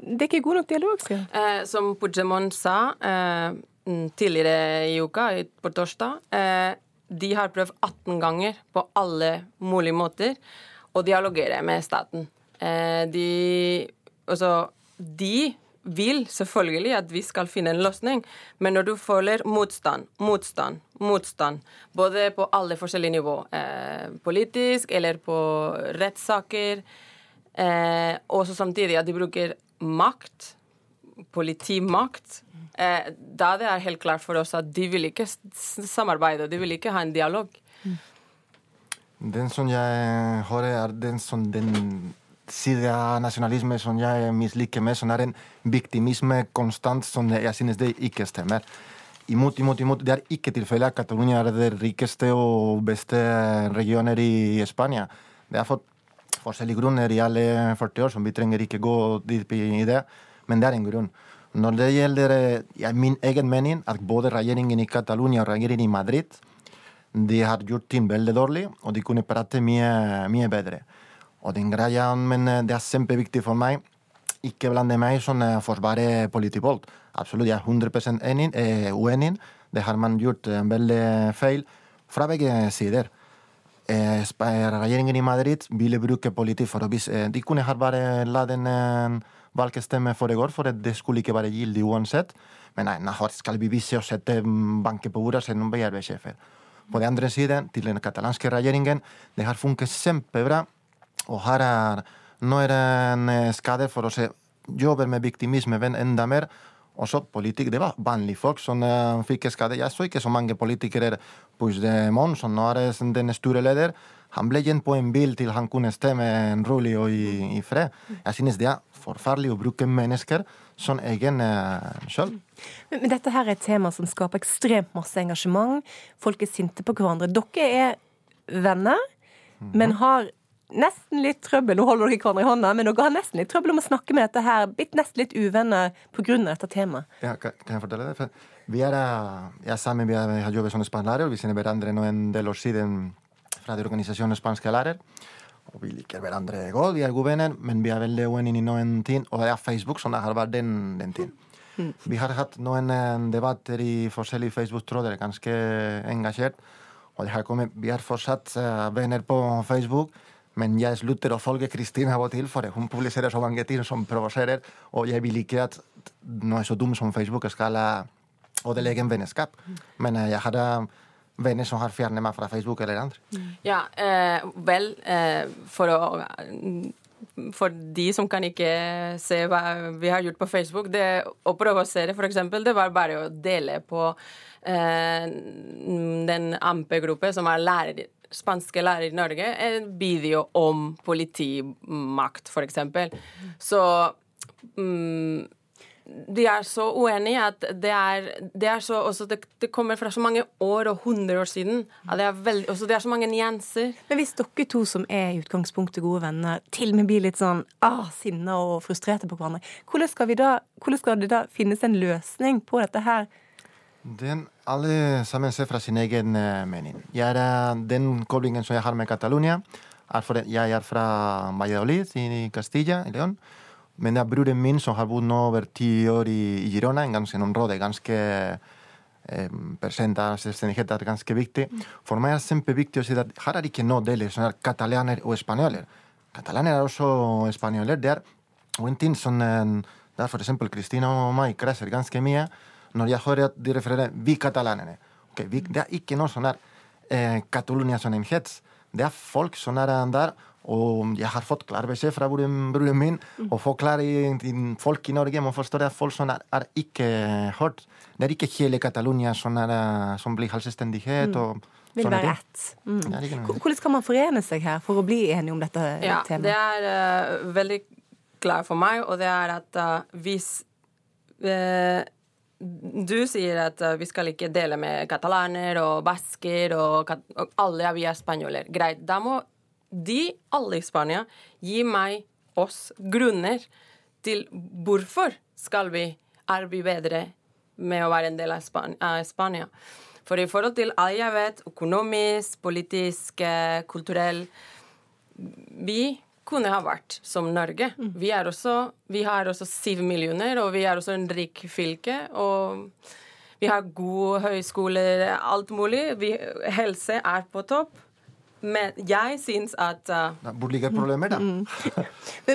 Det er ikke god nok dialog, sier. Eh, som Pujamon sa eh, mm, tidligere i uka, på torsdag, eh, de har prøvd 18 ganger på alle mulige måter å dialogere med staten. Eh, de, altså, de vil selvfølgelig at vi skal finne en løsning, men når du føler motstand, motstand, motstand, både på alle forskjellige nivå, eh, politisk eller på rettssaker, eh, og samtidig at de bruker makt, politimakt, eh, da det er helt klart for oss at de vil ikke samarbeide, de vil ikke ha en dialog. Den som jeg hører, er den som den side av nasjonalisme som jeg misliker med, som er en victimisme konstant som jeg synes det ikke stemmer. Imot, imot, imot. Det er ikke tilfellet at Catalonia er den rikeste og beste regioner i Spania. Det har fått forskjellige grunner i alle 40 år, som vi trenger ikke gå dypt i det, men det er en grunn. Når det gjelder eh, ja, min egen mening, at både regjeringen i Catalonia og regjeringen i Madrid de har gjort ting veldig dårlig, og de kunne prate mye, mye bedre. Og den greia, men eh, det er kjempeviktig for meg ikke blande meg som forsvarer eh, politivold. Absolutt, jeg er 100 enig, eh, uenig. Det har man gjort veldig feil fra begge sider. Regjeringen i Madrid ville bruke politi for å vise eh, De kunne ha bare la den eh, valgstemme foregå, for det skulle ikke være gyldig uansett. Men nei, nå skal vi vise og sette mm, banke på bordet som noen sjefer. På den andre siden, til den katalanske regjeringen, det har funket kjempebra. Og her er nå er det en eh, skade for å se jobber med victimisme enda mer. Og politikere. det var vanlige folk som uh, fikk skade. Jeg så ikke så mange politikere Puigdemont, som nå er den store leder. Han ble igjen på en bil til han kunne stemme en rolig og i, i fred. Jeg synes det er forferdelig å bruke mennesker som egen uh, sjøl. Men, men dette her er et tema som skaper ekstremt masse engasjement. Folk er sinte på hverandre. Dere er venner, men har nesten litt trøbbel Nå holder dere hverandre i hånda, men dere har nesten litt trøbbel om å snakke med dette her. Blitt nesten litt uvenner pga. dette temaet. Ja, kan, jeg fortelle det? For vi er, ja, sammen vi vi har jobbet som spansklærer. Vi kjenner hverandre nå en del år siden fra de organisasjonen Spanske lærer. Og vi liker hverandre godt, vi er gode venner, men vi er veldig uenige i noen tid, Og det er Facebook som har vært den, den ting. Vi har hatt noen eh, debatter i forskjellige Facebook-tråder, ganske engasjert. Og det har kommet, vi er fortsatt eh, venner på Facebook. Men jeg slutter å følge Kristin av og til, for hun publiserer så mange ting som provoserer. Og jeg vil ikke at noe så dumt som Facebook skal eh, ødelegge en vennskap. Men eh, jeg eh, venner som har fjernet meg fra Facebook eller andre. Ja, eh, vel, eh, for å for de som kan ikke se hva vi har gjort på Facebook, det å provosere, f.eks., det var bare å dele på eh, den ampe-gruppe som er lærer, spanske lærere i Norge, en video om politimakt, f.eks. Så mm, de er så uenige at det er, det er så også det, det kommer fra så mange år og hundre år siden. At det er veld, også det er så mange nyanser. Men hvis dere to som er i utgangspunktet gode venner, til og med blir litt sånn ah, sinna og frustrerte på hverandre, hvordan skal, da, hvordan skal det da finnes en løsning på dette her? Den alle sammen ser fra sin egen eh, mening. Jeg er, den koblingen som jeg har med Catalonia, er for jeg er fra Valladolid i Castilla, i León. Men det er broren min som har bodd nå over ti år i, Girona, en ganske område ganske prosent av er ganske viktig. For meg er det kjempeviktig å si at her er ikke noe deler som er katalaner og spanjoler. Katalaner er også spanjoler. Det er en ting som, eh, der f.eks. Kristina og meg krasjer ganske mye, når jeg hører at de refererer 'vi katalanerne'. Okay, vi, det er ikke noe sånn der eh, Catalonia som en hets. Det er folk som er der, og jeg har fått klar beskjed fra broren min og forklare til folk i Norge må forstå det at folk som er, er ikke hørt. Det er ikke hele Catalonia som, er, eh, som blir selvstendighet. Mm. og Vil være ett. Mm. Hvordan kan man forene seg her for å bli enige om dette Ja, temaet? det er uh, veldig klart for meg, og det er at uh, hvis eh, Du sier at eh, vi skal ikke dele med katalaner og basker og, og alle vi er spanjoler. Greit. Da må de, alle i Spania, gi meg, oss, grunner til hvorfor skal vi vi bedre med å være en del av Span Spania. For i forhold til alt jeg vet, økonomisk, politisk, eh, kulturell Vi kunne ha vært som Norge. Vi, er også, vi har også syv millioner, og vi er også en rik fylke. Og vi har gode høyskoler, alt mulig. Vi, helse er på topp. Men jeg syns at uh, Hvor ligger problemet, da? Men-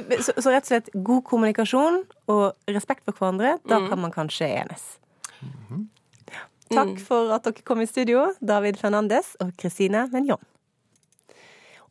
men- Så, så rett og slett god kommunikasjon og respekt for hverandre, da Mm. kan man kanskje enes. Takk for at dere kom i studio, David Fernandes og Kristine Menjon.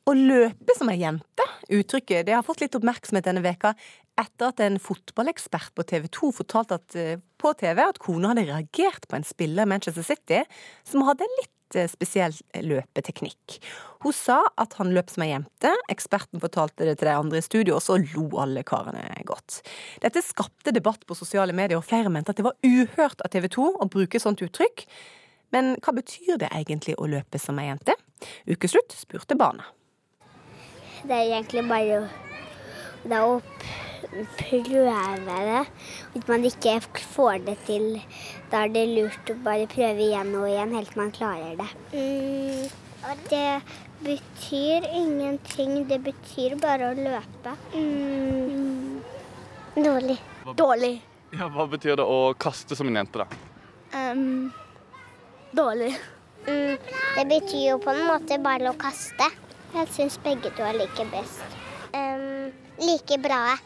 Å løpe som ei jente, uttrykket, det har fått litt oppmerksomhet denne veka etter at en fotballekspert på TV 2 fortalte at, eh, på TV at kona hadde reagert på en spiller i Manchester City som hadde litt eh, spesiell løpeteknikk. Hun sa at han løp som ei jente, eksperten fortalte det til de andre i studio, og så lo alle karene godt. Dette skapte debatt på sosiale medier, og flere mente at det var uhørt av TV 2 å bruke sånt uttrykk. Men hva betyr det egentlig å løpe som ei jente? Ukeslutt spurte barna. Det er egentlig bare å, det er å prøve det. Hvis man ikke får det til, da er det lurt å bare prøve igjen og igjen helt til man klarer det. Mm, det betyr ingenting. Det betyr bare å løpe. Mm, dårlig. Dårlig. Ja, Hva betyr det å kaste som en jente, da? Um, dårlig. Mm, det betyr jo på en måte bare å kaste. Jeg syns begge to er like best. Um, like bra.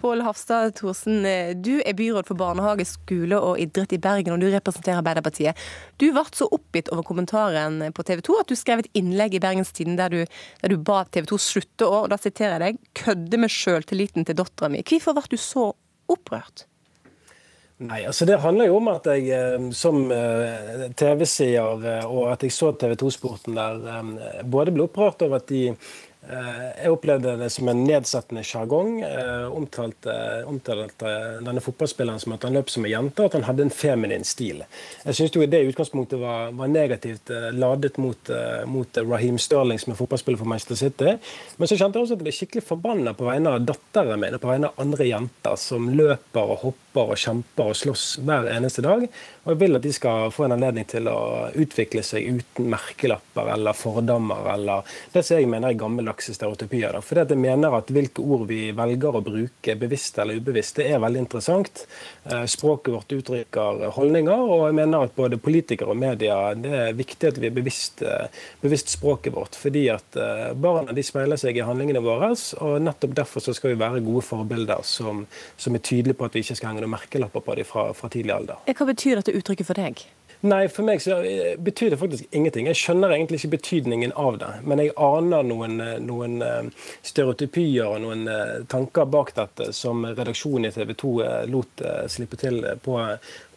Pål Hafstad Thorsen, du er byråd for barnehage, skole og idrett i Bergen, og du representerer Arbeiderpartiet. Du ble så oppgitt over kommentaren på TV 2 at du skrev et innlegg i Bergenstiden der du, der du ba TV 2 slutte å, og da siterer jeg deg, kødde med sjøltilliten til dattera mi. Hvorfor ble du så opprørt? Nei, altså Det handler jo om at jeg eh, som eh, TV-seer eh, og at jeg så TV 2-sporten der, både ble opprørt over at de Jeg opplevde det som en nedsettende sjargong. eh, Omtalte, omtalte denne fotballspilleren som at han løp som en jente, og at han hadde en feminin stil. Jeg syns det i utgangspunktet var, var negativt eh, ladet mot, eh, mot Raheem Sterling, som er fotballspiller for Manchester City. Men så kjente jeg også at jeg ble skikkelig forbanna på vegne av datteren min og på vegne av andre jenter som løper og hopper og kjemper og slåss hver eneste dag. Og jeg vil at de skal få en anledning til å utvikle seg uten merkelapper eller fordommer eller det som jeg mener er gammeldagse stereotypier. Da. For jeg mener at hvilke ord vi velger å bruke, bevisst eller ubevisst, det er veldig interessant. Eh, Språket vårt uttrykker holdninger, og jeg mener at både politikere og media det er viktig at vi er bevisst, eh, bevisst språket vårt. Fordi at eh, barna de speiler seg i handlingene våre, og nettopp derfor så skal vi være gode forbilder som, som er tydelige på at vi ikke skal henge noen merkelapper på dem fra, fra tidlig alder. Hva betyr dette uttrykket for deg? Nei, for meg så eh, betyr det faktisk ingenting. Jeg skjønner egentlig ikke betydningen av det. Men jeg aner noen, eh, noen eh, stereotypier og noen tanker bak dette som redaksjonen i TV 2 eh, lot slippe til på,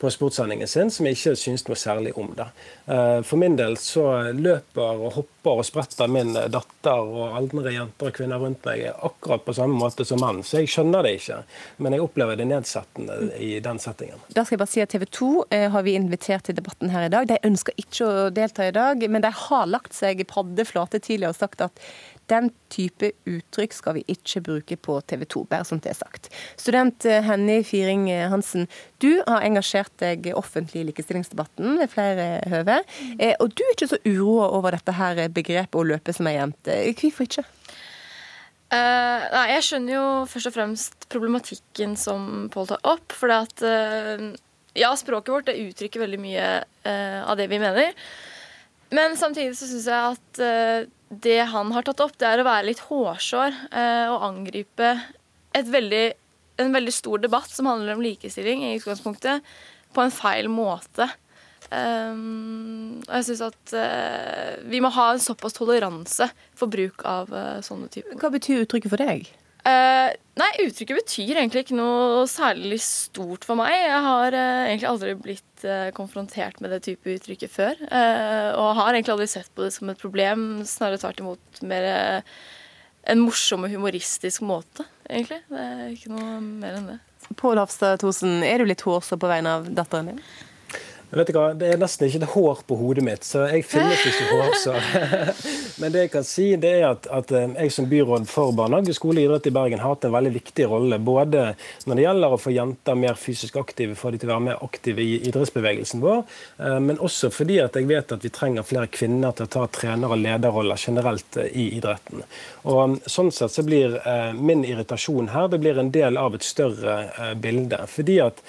på sportssendingen sin, som jeg ikke syns noe særlig om. det. Eh, For min del så løper og hopper og spretter min datter og andre jenter og kvinner rundt meg akkurat på samme måte som menn, så jeg skjønner det ikke. Men jeg opplever det nedsettende i den settingen. Da skal jeg bare si at TV 2 eh, har vi invitert til debatten her i dag. De ønsker ikke å delta i dag, men de har lagt seg paddeflate tidligere og sagt at den type uttrykk skal vi ikke bruke på TV 2, bare som det er sagt. Student eh, Henny Firing Hansen, du har engasjert deg offentlig i likestillingsdebatten ved flere høve. Eh, Og du er ikke så uroa over dette her begrepet å løpe som ei jente. Hvorfor ikke? Uh, nei, jeg skjønner jo først og fremst problematikken som Pål tar opp. For at uh, ja, språket vårt det uttrykker veldig mye uh, av det vi mener. Men samtidig så syns jeg at eh, det han har tatt opp, det er å være litt hårsår eh, og angripe veldig en veldig stor debatt som handler om likestilling i utgangspunktet, på en feil måte. Um, og jeg syns at uh, vi må ha en såpass toleranse for bruk av uh, sånne typer. Hva betyr uttrykket for deg? Uh, nei, uttrykket betyr egentlig ikke noe særlig stort for meg. Jeg har egentlig aldri blitt konfrontert med det type uttrykket før. og har egentlig aldri sett på det som et problem, snarere tvert imot mer en morsom og humoristisk måte, egentlig. Det er ikke noe mer enn det. Pål Hafstad Thosen, er du litt hårsår på vegne av datteren din? Vet du hva, Det er nesten ikke et hår på hodet mitt, så jeg finnes ikke hårsår. Men det jeg kan si, det er at, at eh, jeg som byråd for barnehage, skole og idrett i Bergen har hatt en veldig viktig rolle. Både når det gjelder å få jenter mer fysisk aktive, få de til å være mer aktive i idrettsbevegelsen vår, eh, men også fordi at jeg vet at vi trenger flere kvinner til å ta trener- og lederroller generelt eh, i idretten. Og Sånn sett så blir min irritasjon her det blir en del av et større bilde. Fordi at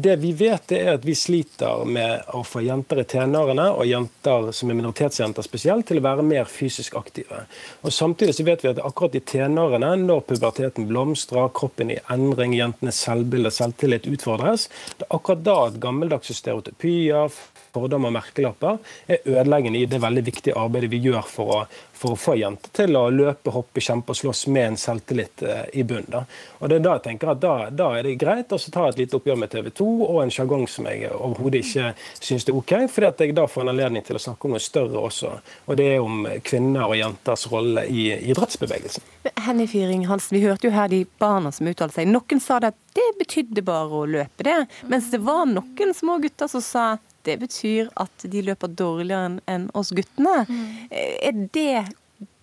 det vi vet, det er at vi sliter med å få jenter i tenårene, og jenter som er minoritetsjenter spesielt, til å være mer fysisk aktive. Og Samtidig så vet vi at akkurat i tenårene, når puberteten blomstrer, kroppen i endring, jentenes selvbilde selvtillit utfordres, det er akkurat da at gammeldagse stereotypier, fordommer og merkelapper er ødeleggende i det veldig viktige arbeidet vi gjør for å for å få jenter til å løpe, hoppe, kjempe og slåss med en selvtillit eh, i bunnen. Og det er Da jeg tenker at da, da er det greit å ta et lite oppgjør med TV 2 og en sjargong som jeg overhodet ikke syns er OK, fordi at jeg da får en anledning til å snakke om noe større også. Og det er om kvinner og jenters rolle i idrettsbevegelsen. Henny Fyring Hansen, vi hørte jo her de barna som uttalte seg. Noen sa det at det betydde bare å løpe, det. Mens det var noen små gutter som sa det betyr at de løper dårligere enn oss guttene. Mm. Er det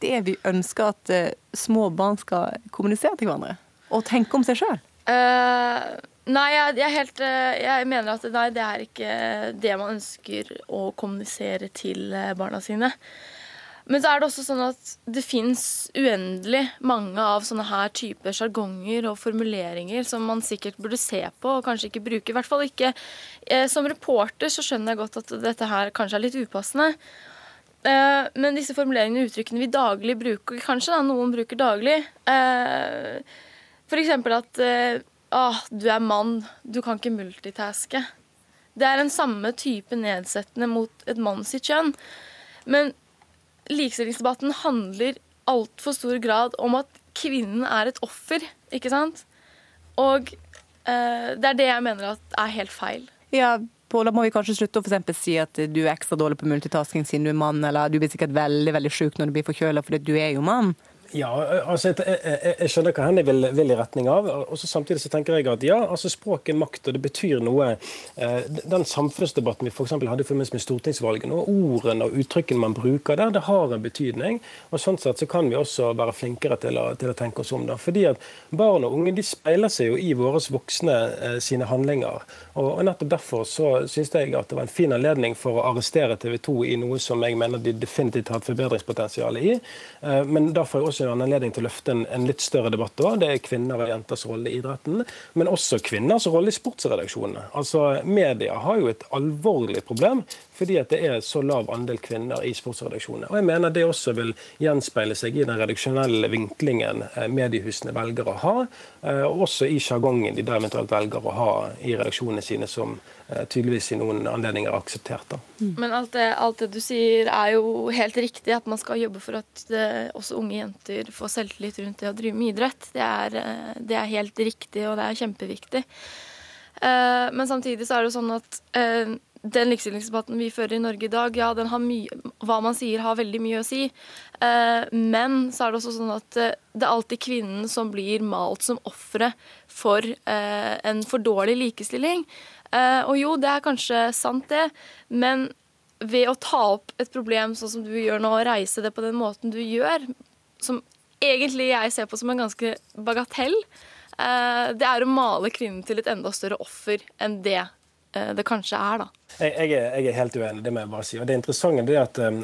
det vi ønsker at uh, små barn skal kommunisere til hverandre? Og tenke om seg sjøl? Uh, eh, nei, jeg, jeg, helt, jeg, mener at nei, det er ikke det man ønsker å kommunisere til barna sine. Men så er det også sånn at det fins uendelig mange av sånne her typer sjargonger og formuleringer som man sikkert burde se på og kanskje ikke bruke. I hvert fall ikke eh, Som reporter så skjønner jeg godt at dette her kanskje er litt upassende. Eh, men disse formuleringene og uttrykkene vi daglig bruker, kanskje da noen bruker daglig eh, F.eks. at ah, du er mann, du kan ikke multitaske. Det er den samme type nedsettende mot et mann sitt kjønn. Men likestillingsdebatten handler altfor stor grad om at kvinnen er et offer, ikke sant? Og eh, det er det jeg mener er helt feil. Ja, Pål, må vi kanskje slutte å for si at du er ekstra dårlig på multitasking siden du er mann, eller du blir sikkert veldig veldig sjuk når du blir forkjøla fordi du er jo mann. Ja, altså jeg, jeg, jeg, skjønner hva Henny vil, vil, i retning av. og så Samtidig så tenker jeg at ja, altså språk er makt, og det betyr noe. Eh, den samfunnsdebatten vi for hadde i forbindelse med stortingsvalgene, og ordene og uttrykkene man bruker der, det har en betydning. og Sånn sett så kan vi også være flinkere til å, til å tenke oss om. da, fordi at Barn og unge de speiler seg jo i våre voksne eh, sine handlinger. Og, Nettopp derfor så syns jeg at det var en fin anledning for å arrestere TV 2 i noe som jeg mener de definitivt har et forbedringspotensial i. Eh, men da får jeg også en anledning til å løfte en, litt større debatt. da. Det er kvinner og jenters rolle i idretten, men også kvinners rolle i sportsredaksjonene. Altså, Media har jo et alvorlig problem fordi at det er så lav andel kvinner i sportsredaksjonene. Og jeg mener det også vil gjenspeile seg i den redaksjonelle vinklingen eh, mediehusene velger å ha, eh, og også i sjargongen de da eventuelt velger å ha i redaksjonene sine, som eh, tydeligvis i noen anledninger er akseptert. Da. Mm. Men alt det, alt det, du sier er jo helt riktig, at man skal jobbe for at det, også unge jenter får selvtillit rundt det å drive med idrett. Det er, det er helt riktig, og det er kjempeviktig. Men samtidig så er det sånn at den likestillingsdebatten vi fører i Norge i dag, ja, den har mye, hva man sier, har veldig mye å si. Eh, men så er det også sånn at eh, det er alltid kvinnen som blir malt som offeret for eh, en for dårlig likestilling. Og jo, det er kanskje sant, det, men ved å ta opp et problem sånn som du gjør nå, og reise det på den måten du gjør, som egentlig jeg ser på som en ganske bagatell, det er å male kvinnen til et enda større offer enn det det kanskje er, da. Jeg, jeg, er, helt uenig, det må jeg bare si. Og det interessante er at uh,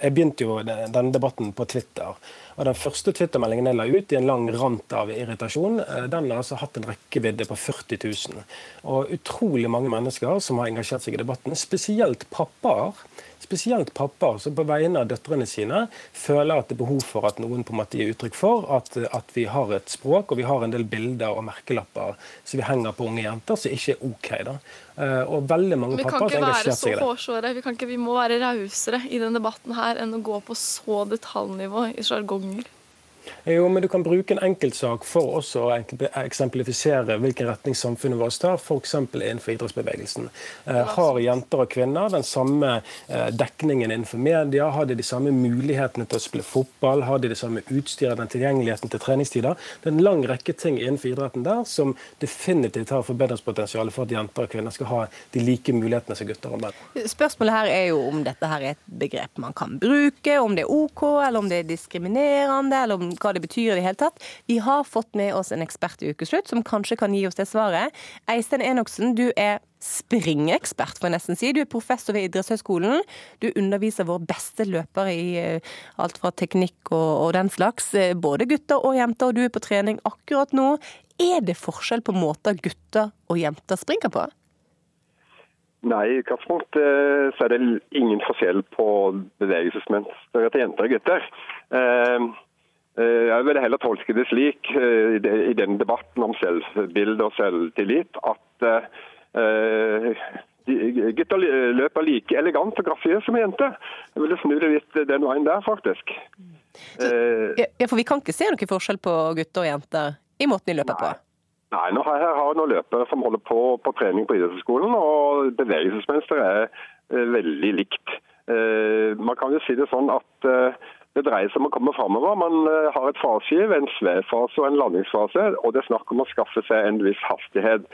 jeg begynte jo denne debatten på Twitter. Og Den første Twitter-meldingen jeg la ut i en lang rant av irritasjon, uh, den har altså hatt en rekkevidde på 40 000. Og utrolig mange mennesker som har engasjert seg i debatten, spesielt pappaer, spesielt pappa, som på vegne av døtrene sine føler at det er behov for at noen på en måte gir uttrykk for at, at vi har et språk og vi har en del bilder og merkelapper som vi henger på unge jenter, som ikke er OK. da. Eh, og veldig mange Vi pappaer har være engasjert så seg i det. hårsåre. Vi, kan ikke, vi må være rausere i denne debatten her enn å gå på så detaljnivå i sjargonger. Jo, men du kan bruke en enkeltsak for også å eksemplifisere hvilken retning samfunnet vårt tar, f.eks. innenfor idrettsbevegelsen. Eh, har jenter og kvinner den samme eh, dekningen innenfor media? Har de de samme mulighetene til å spille fotball? Har de det samme utstyret, den tilgjengeligheten til treningstider? Det er en lang rekke ting innenfor idretten der som definitivt har forbedringspotensial for at jenter og kvinner skal ha de like mulighetene som gutter og menn. Spørsmålet her er jo om dette her er et begrep man kan bruke, om det er OK, eller om det er diskriminerende, eller om hva det betyr i det hele tatt. Vi har fått med oss en ekspert i Ukeslutt som kanskje kan gi oss det svaret. Eistein Enoksen, du er springekspert, får jeg nesten si. Du er professor ved Idrettshøgskolen. Du underviser våre beste løpere i eh, alt fra teknikk og, og den slags. eh, Både gutter og jenter, og du er på trening akkurat nå. Er det forskjell på måter gutter og jenter springer på? Nei, i utgangspunktet eh, så er det ingen forskjell på bevegelsesmønsteret til jenter og gutter. Eh, Jeg vil heller tolke det slik eh, i den debatten om selvbilde og selvtillit at eh, gutter løper like elegant og grafiøst som jenter. Jeg ville snu det litt den veien der, faktisk. Så, Ja, for vi kan ikke se noen forskjell på gutter og jenter i måten de løper på. Nei, nå har jeg har noen løpere som holder på på trening på idrettshøyskolen, og bevegelsesmønsteret er veldig likt. Man kan jo si det sånn at det dreier seg om å komme framover. Man eh, har et faseskiv, en svevfase og en landingsfase, og det er snakk om å skaffe seg en viss hastighet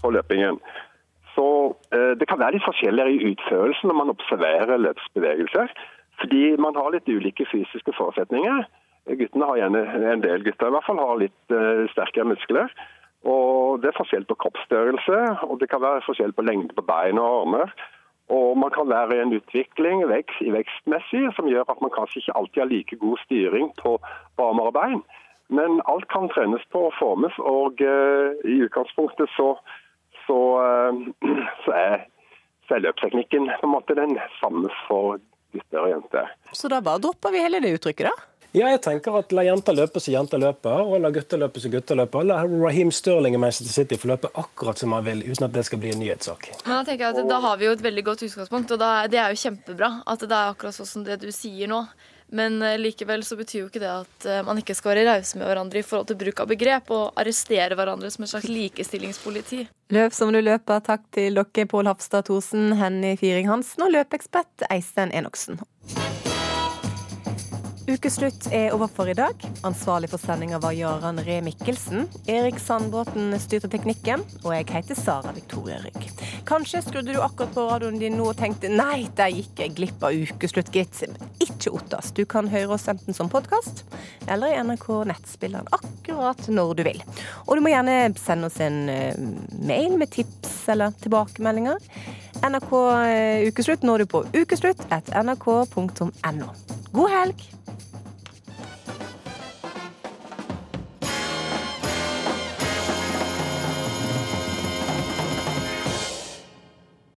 på løpingen. Så eh, Det kan være litt forskjeller i utførelsen når man observerer løpsbevegelser. Fordi man har litt ulike fysiske forutsetninger. Guttene har gjerne, En del gutter i hvert fall har litt eh, sterkere muskler. Og Det er forskjell på kroppsstørrelse, og det kan være forskjell på lengde på bein og armer. Og man kan være i en utvikling vekst, vekstmessig som gjør at man kanskje ikke alltid har like god styring på, armer og bein. Men alt kan trenes på og formes, og uh, i utgangspunktet så, så, uh, så, er, så på en måte den samme for gutter og jenter. Så da bare dropper vi hele det uttrykket, da? Ja, jeg tenker at La jenter løpe som jenter løper, og la gutter løpe som gutter løper. La Raheem Sterling i Manchester City få løpe akkurat som han vil, uten at det skal bli en nyhetssak. Men da tenker jeg at Da har vi jo et veldig godt utgangspunkt, og da, det er jo kjempebra at det er akkurat sånn som det du sier nå. Men eh, likevel så betyr jo ikke det at eh, man ikke skal være rause med hverandre i forhold til bruk av begrep og arrestere hverandre som et slags likestillingspoliti. Løp som du løper. Takk til dere, Pål Hafstad Thorsen, Henny Firing Hansen og løpeekspert Eistein Enoksen. Ukeslutt er over for i dag. Ansvarlig for sendinga var Jaran Ree Mikkelsen. Erik Sandbråten styrte teknikken, og jeg heter Sara Victoria Rygg. Kanskje skrudde du akkurat på radioen din nå og tenkte nei, der gikk jeg glipp av ukeslutt, gitt. Ikke Ottas. Du kan høre oss enten som podkast eller i NRK nettspilleren akkurat når du vil. Og du må gjerne sende oss en eh, mail med tips eller tilbakemeldinger. NRK eh, Ukeslutt når du på ukeslutt at nrk.no. God helg!